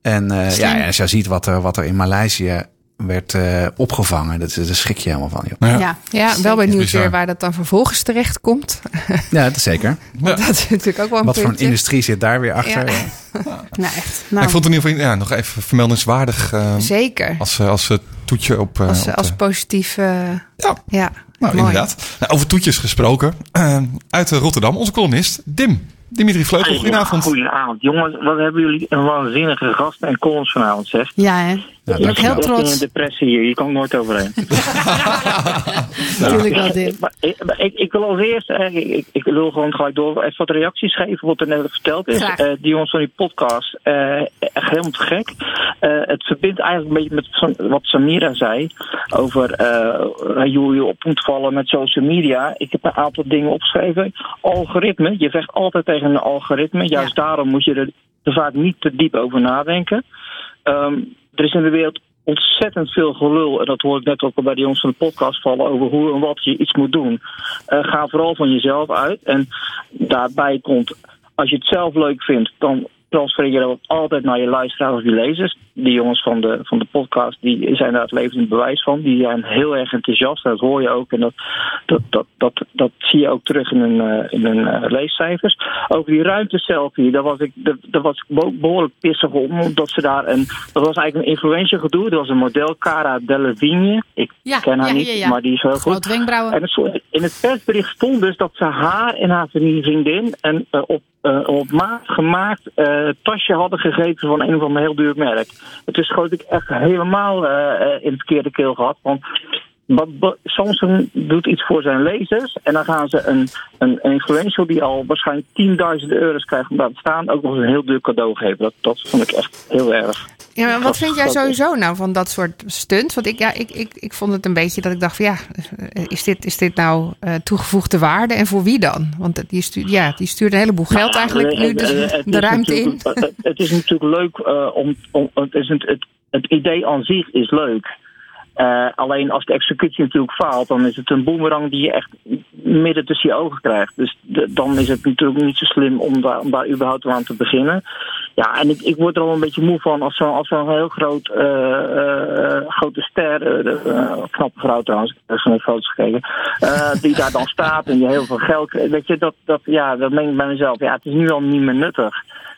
En eh, ja, als je ziet wat er, wat er in Maleisië werd eh, opgevangen, dat, daar schrik je helemaal van. Joh. Ja. Ja, Ja, wel benieuwd weer waar dat dan vervolgens terecht komt. Ja, dat is zeker. Want dat is natuurlijk ook wel een Wat voor een industrie zit daar weer achter? Ja. nou echt. Maar Nou, ik vond het in ieder geval ja, nog even vermeldenswaardig eh, Zeker. als, eh, als toetje op, eh, Als, op als positief... eh, Ja. ja, Nou, mooi. inderdaad. Nou, over toetjes gesproken. Eh, uit Rotterdam, onze columnist Dim. Dimitri Vleugel, goedenavond. Goedenavond. Jongens, wat hebben jullie een waanzinnige gasten en columns vanavond, zeg. ja, hè? Je bent heel Ik ben in trots. depressie hier, je kan nooit overheen. Natuurlijk wel, ik, wil als eerste, eh, ik, ik, wil gewoon gelijk door even wat reacties geven wat er net verteld is. Eh, die jongens van die podcast, eh, echt helemaal te gek. Eh, het verbindt eigenlijk een beetje met wat Samira zei over eh, hoe je op moet vallen met social media. Ik heb een aantal dingen opgeschreven. Algoritme, je vecht altijd tegen een algoritme. Juist daarom moet je er, er vaak niet te diep over nadenken. Ehm, er is in de wereld ontzettend veel gelul. En dat hoor ik net ook al bij de jongens van de podcast vallen. Over hoe en wat je iets moet doen. Eh, ga vooral van jezelf uit. En daarbij komt, als je het zelf leuk vindt, dan transfereer je dat altijd naar je luisteraars of je lezers. Die jongens van de, van de podcast, die zijn daar het levend bewijs van. Die zijn heel erg enthousiast. Dat hoor je ook. En dat, dat, dat, dat, dat zie je ook terug in hun, eh, in hun eh, leescijfers. Over die ruimteselfie, daar was ik, daar, daar was ik behoorlijk pissig om. Omdat ze daar een, dat was eigenlijk een influencer gedoe. Dat was een model, Cara Delevingne. Ik Ja, ken haar ja, niet, ja, maar die is heel goed. Groot. En het in het persbericht stond dus dat ze haar en haar vriendin een eh, op, op maat gemaakt tasje hadden gegeven van een of ander heel duur merk. Het is gewoon ik echt helemaal eh, eh, in het verkeerde keel gehad. Want wat, doet iets voor zijn lezers. En dan gaan ze een, een, een die al waarschijnlijk tienduizenden euro's krijgt om daar te staan. ook nog eens een heel duur cadeau geven. Dat, dat vond ik echt heel erg. Ja, maar wat vind jij sowieso nou van dat soort stunt? Want ik, ja, ik, ik, ik vond het een beetje dat ik dacht van ja, is dit, is dit nou eh, toegevoegde waarde en voor wie dan? Want die stuurt, ja, die stuurt een heleboel geld eigenlijk Eh, nu eh, de, de ruimte in. Het, is natuurlijk leuk eh, om. om het, is het, het, het idee aan zich is leuk. Eh, alleen als de executie natuurlijk faalt, dan is het een boemerang die je echt midden tussen je ogen krijgt. Dus dan is het natuurlijk niet zo slim om daar, om daar überhaupt aan te beginnen. Ja, en ik, ik word er al een beetje moe van als zo'n heel groot, eh, eh, grote ster, knappe vrouw trouwens, ik heb zo'n foto's gekeken, die daar dan staat en die heel veel geld, weet je, dat, dat, ja, dat denk ik bij mezelf, ja, het is nu al niet meer nuttig.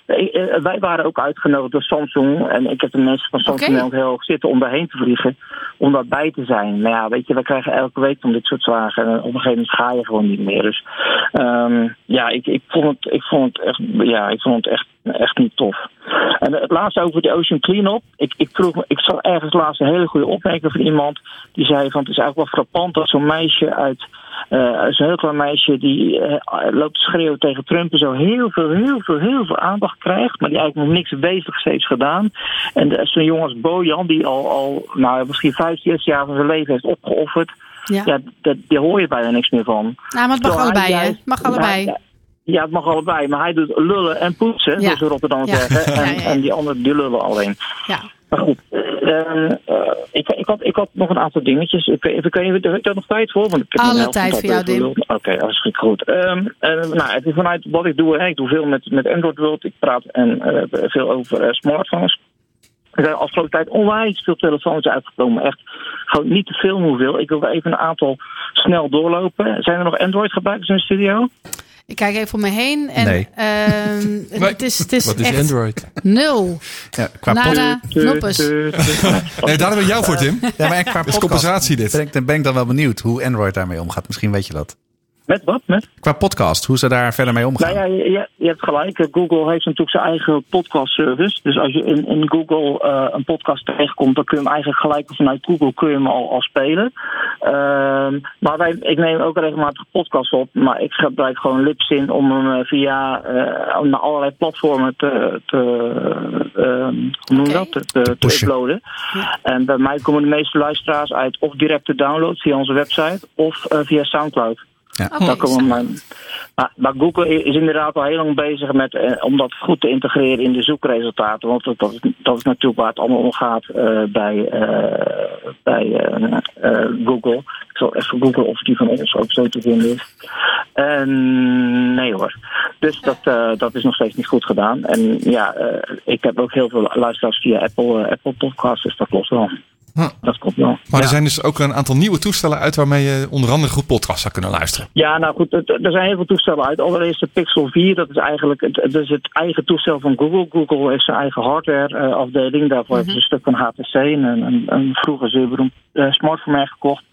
Eh, eh, Wij waren ook uitgenodigd door Samsung. En ik heb de mensen van Samsung ook heel hoog zitten om daarheen te vliegen. Om daarbij te zijn. Maar ja, weet je, we krijgen elke week van dit soort zaken. En op een gegeven moment ga je gewoon niet meer. Dus ehm, ja, ik, ik, vond het, ik vond het echt, ja, ik vond het echt, echt niet tof. En het laatste over de Ocean Cleanup. Ik, ik, vroeg, ik zag ergens laatst een hele goede opmerking van iemand. Die zei van het is eigenlijk wel frappant dat zo'n meisje uit eh zo'n heel klein meisje die eh, loopt te schreeuwen tegen Trump en zo heel veel, heel veel, heel veel aandacht krijgt, maar die eigenlijk nog niks wezenlijks heeft gedaan. En zo'n jongen als Bojan, die al, al nou, misschien 15 jaar van zijn leven heeft opgeofferd, Ja. ja, dat, die hoor je bijna niks meer van. Nou, maar het mag allebei, hè? mag allebei. Ja, ja, het mag allebei, maar hij doet lullen en poetsen, Ja. zoals we Rotterdam Ja. zeggen. En, Ja, en die anderen die lullen alleen. Ja. Maar goed, eh, eh, ik, ik, had, ik had nog een aantal dingetjes. Ik, ik, ik, heb je daar nog tijd voor? Want ik heb Alle tijd voor jou, geluld. Oké, hartstikke goed. Ehm, eh, nou, het is vanuit wat ik doe, hè, ik doe veel met, met Android World. Ik praat en, eh, veel over smartphones. Er zijn de afgelopen tijd onwijs veel telefoons uitgekomen. Echt gewoon niet te veel hoeveel. Ik wil er even een aantal snel doorlopen. Zijn er nog Android gebruikers in de studio? Ik kijk even om me heen en Nee. ehm, het is, het is Wat is echt Android? nul. Ja, qua Nada, noppes. Nee, daar hebben we jou voor, Tim. ja, maar qua is compensatie dit. ben ik, dan ben ik dan wel benieuwd hoe Android daarmee omgaat. Misschien weet je dat. Met wat? Met? Qua podcast, hoe ze daar verder mee omgaan. Nou ja, je, je- hebt gelijk. Eh, Google heeft natuurlijk zijn eigen podcast service. Dus als je in, in Google eh, een podcast tegenkomt, dan kun je hem eigenlijk gelijk vanuit Google kun je hem al, al spelen. Ehm, maar wij, ik neem ook regelmatig podcasts op. Maar ik gebruik gewoon Libsyn om hem eh, via eh, naar allerlei platformen te, te, ehm, hoe noem je Oké. dat? te, te, te uploaden. En bij mij komen de meeste luisteraars uit of direct te download via onze website of eh, via Soundcloud. Komen mijn, maar, maar Google is inderdaad al heel lang bezig met eh, om dat goed te integreren in de zoekresultaten. Want dat, dat, is, natuurlijk waar het allemaal om gaat eh, bij, eh, bij Google. Ik zal even googlen of die van ons ook zo te vinden is. Nee hoor. Dus dat, dat is nog steeds niet goed gedaan. En ja, ik heb ook heel veel luisteraars via Apple, Apple Podcasts, dus dat klopt wel. Huh. Dat klopt wel. Maar Ja. er zijn dus ook een aantal nieuwe toestellen uit waarmee je onder andere goed podcast zou kunnen luisteren. Ja, nou goed, er zijn heel veel toestellen uit. Allereerst de Pixel 4, dat is eigenlijk het, het, is het eigen toestel van Google. Google heeft zijn eigen hardware eh, afdeling. Daarvoor hebben ze een stuk van HTC, een, een, een vroeger zeer beroemd eh, smartphone gekocht.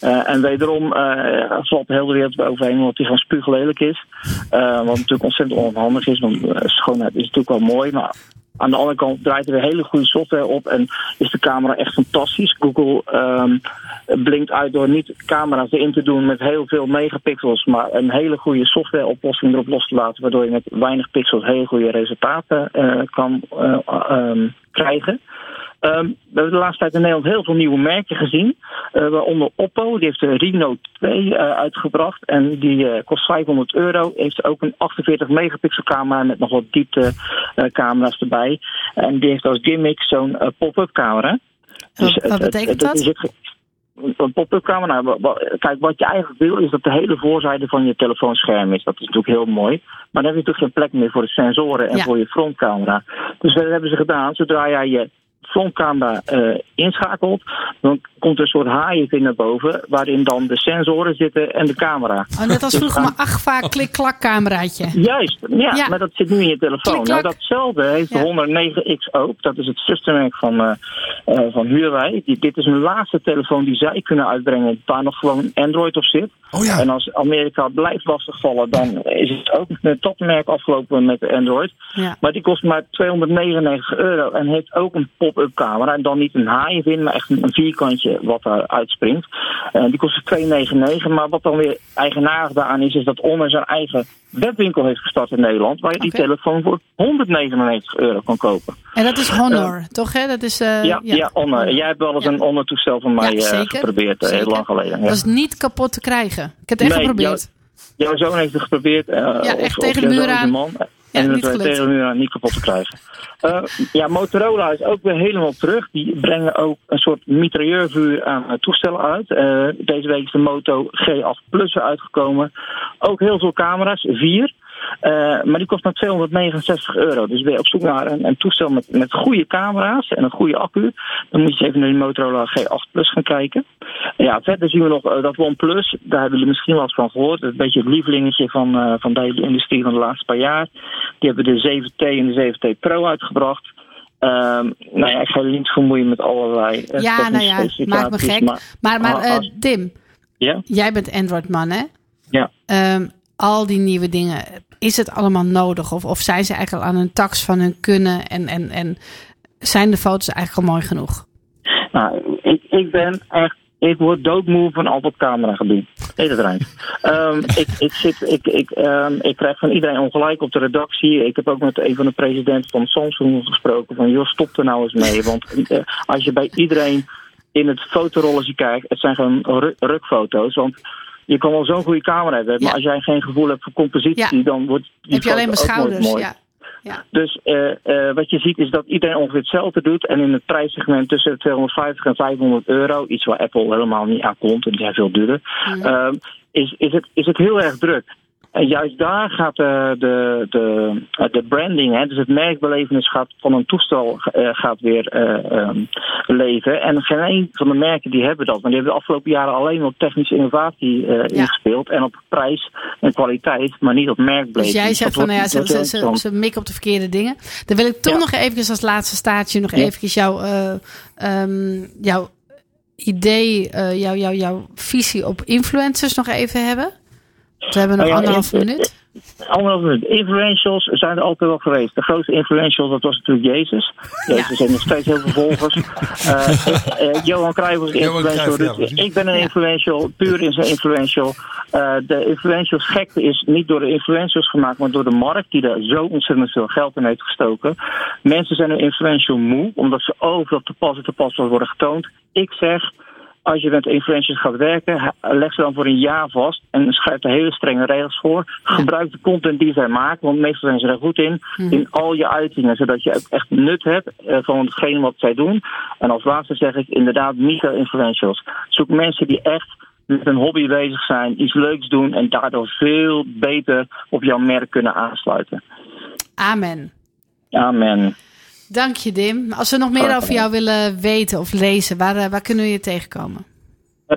Eh, en wederom eh valt de hele wereld overheen omdat die gewoon spuuglelijk is. Eh, wat natuurlijk ontzettend onhandig is, want eh, schoonheid is natuurlijk wel mooi. Maar aan de andere kant draait er hele goede software op en is de camera echt fantastisch. Google ehm, blinkt uit door niet camera's erin te doen met heel veel megapixels, maar een hele goede softwareoplossing erop los te laten, waardoor je met weinig pixels hele goede resultaten eh, kan ehm, krijgen. Ehm, we hebben de laatste tijd in Nederland heel veel nieuwe merken gezien. eh, waaronder Oppo, die heeft de Reno 2 eh, uitgebracht. En die eh, kost 500 euro. Heeft ook een 48 megapixel camera met nog wat diepte eh, camera's erbij. En die heeft als gimmick zo'n eh, pop-up camera. Wat- het- wat betekent dat? Een pop-up camera. nou, Kijk, wat je eigenlijk wil is dat de hele voorzijde van je telefoonscherm is. Dat is natuurlijk heel mooi. Maar dan heb je natuurlijk geen plek meer voor de sensoren en Ja. voor je frontcamera. Dus wat hebben ze gedaan? Zodra jij je frontcamera eh, inschakelt, dan komt er een soort haaienving naar boven, waarin dan de sensoren zitten en de camera. Oh, net als vroeger gaan- mijn Agfa klik-klak cameraatje. Juist, ja, Ja. maar dat zit nu in je telefoon. Nou, datzelfde heeft de Ja. 109X ook. Dat is het zustermerk van, eh eh, van Huawei. Die, dit is een laatste telefoon die zij kunnen uitbrengen waar nog gewoon Android op zit. Oh ja. En als Amerika blijft lastigvallen, dan is het ook het topmerk afgelopen met Android. Ja. Maar die kost maar 299 euro en heeft ook een pop-up pop-up camera. En dan niet een haai in, maar echt een, vierkantje wat daar uitspringt. Eh, die kost 2,99. Maar wat dan weer eigenaardig daaraan is, is dat Honor zijn eigen webwinkel heeft gestart in Nederland. Waar je die telefoon voor 199 euro kan kopen. En dat is Honor, toch? Hè? Dat is, eh, ja, ja. Honor. Jij hebt wel eens Ja. een Honor toestel van mij Ja, eh, geprobeerd, eh, heel lang geleden. Ja. Dat is niet kapot te krijgen. Ik heb het echt Nee, geprobeerd. Jouw zoon heeft het geprobeerd. eh, Ja, echt of tegen de muur aan. Man, Ja, en niet het gelukt. tegen muur aan niet kapot te krijgen. Eh, ja, Motorola is ook weer helemaal terug. Die brengen ook een soort mitrailleurvuur aan eh, toestellen uit. Eh, deze week is de Moto G8 Plus uitgekomen. Ook heel veel camera's, vier. Eh, maar die kost maar 269 euro. Dus ben je op zoek naar een, een toestel met, met goede camera's en een goede accu. Dan moet je even naar die Motorola G8 Plus gaan kijken. Ja, verder zien we nog eh, dat OnePlus. Daar hebben jullie misschien wel eens van gehoord. Dat is een beetje het lievelingetje van, eh, van de hele industrie van de laatste paar jaar. Die hebben de 7T en de 7T Pro uitgebracht. Ehm, nou ja, ik ga jullie niet vermoeien met allerlei Ja, nou ja, maak me gek. Maar, Maar, maar als- Tim, ja, jij bent Android-man, hè? ja. Ehm, al die nieuwe dingen, is het allemaal nodig? Of, of zijn ze eigenlijk al aan een tax van hun kunnen? En, en, en zijn de foto's eigenlijk al mooi genoeg? Nou, ik, ik ben echt. Ik word doodmoe van al dat cameragebied. Heet het Rijn. Ehm, ik, ik, zit, ik, ik, ehm, ik krijg van iedereen ongelijk op de redactie. Ik heb ook met een van de presidenten van Samsung gesproken. Van joh, stop er nou eens mee. Want eh, als je bij iedereen in het fotorolletje kijkt. Het zijn gewoon ru- rukfoto's. Want je kan wel zo'n goede camera hebben. Maar als jij geen gevoel hebt voor compositie. Ja. Dan wordt die Heb je alleen maar schouders? mooi. Ja. Ja. Dus eh, eh, wat je ziet is dat iedereen ongeveer hetzelfde doet. En in het prijssegment tussen de 250 en 500 euro, iets waar Apple helemaal niet aan komt, en die zijn veel duurder, ehm, is, is, het, is het heel erg druk. En juist daar gaat eh, de, de, eh, de branding, hè, dus het merkbelevenis gaat van een toestel eh, gaat weer eh, ehm, leven. En geen een van de merken die hebben dat. Maar die hebben de afgelopen jaren alleen op technische innovatie ingespeeld. En op prijs en kwaliteit, maar niet op merkbeleving. Dus jij zegt Dat van, nou ja, ze, ze, ze, mikken op de verkeerde dingen. Dan wil ik toch Ja. nog even als laatste staartje nog Ja. eventjes jouw, ehm, jouw idee, jouw, jouw, jouw visie op influencers nog even hebben. We hebben nog Nou ja, anderhalf minuut. Anderhalf minuut. Influentials zijn er altijd wel geweest. De grootste influential, dat was natuurlijk Jezus. Jezus heeft nog steeds heel veel volgers. Eh, ik- eh, Johan Cruijff was een Johan influential. Cruijff, ja, Dus ik ben een influential. Puur is een influential. Eh, de influentials gekte is niet door de influentials gemaakt, maar door de markt die daar zo ontzettend veel geld in heeft gestoken. Mensen zijn een influential moe, omdat ze overal te pas en te pas worden getoond. Ik zeg, als je met influencers gaat werken, leg ze dan voor een jaar vast en schrijf er hele strenge regels voor. Gebruik de content die zij maken, want meestal zijn ze er goed in, in al je uitingen, zodat je ook echt nut hebt eh, van hetgeen wat zij doen. En als laatste zeg ik inderdaad micro-influentials. Zoek mensen die echt met een hobby bezig zijn, iets leuks doen en daardoor veel beter op jouw merk kunnen aansluiten. Amen. Amen. Dank je, Dim. Als we nog meer over jou willen weten of lezen, waar, eh, waar kunnen we je tegenkomen?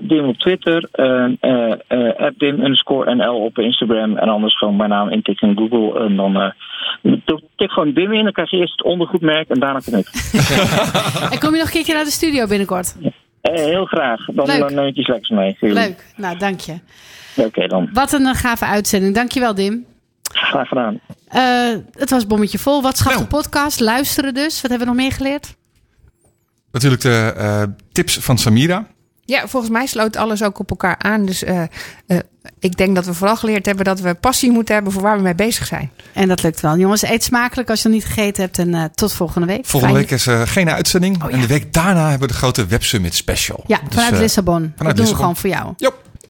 Dim op Twitter, eh, @dim underscore NL op Instagram en anders gewoon mijn naam intikken in Google en dan tik gewoon Dim in, dan krijg je eerst het ondergoedmerk en daarna kom ik. En kom je nog een keertje naar de studio binnenkort? Heel graag, dan, Leuk. neem ik iets lekkers mee. Leuk. Nou, dank je. Oké dan, Wat een gave uitzending. Dankjewel, Dim. Graag gedaan. Eh, het was bommetje vol. Wat schaft Nou. de podcast? Luisteren dus. Wat hebben we nog meer geleerd? Natuurlijk de eh, tips van Samira. Ja, volgens mij sloot alles ook op elkaar aan. Dus eh, eh, ik denk dat we vooral geleerd hebben dat we passie moeten hebben voor waar we mee bezig zijn. En dat lukt wel. Jongens, eet smakelijk als je nog niet gegeten hebt. En eh, tot volgende week. Volgende Fijn- week is er geen uitzending. Oh, ja. En de week daarna hebben we de grote Web Summit special. Ja, Dus, vanuit Lissabon. dat doen we gewoon voor jou. Jop.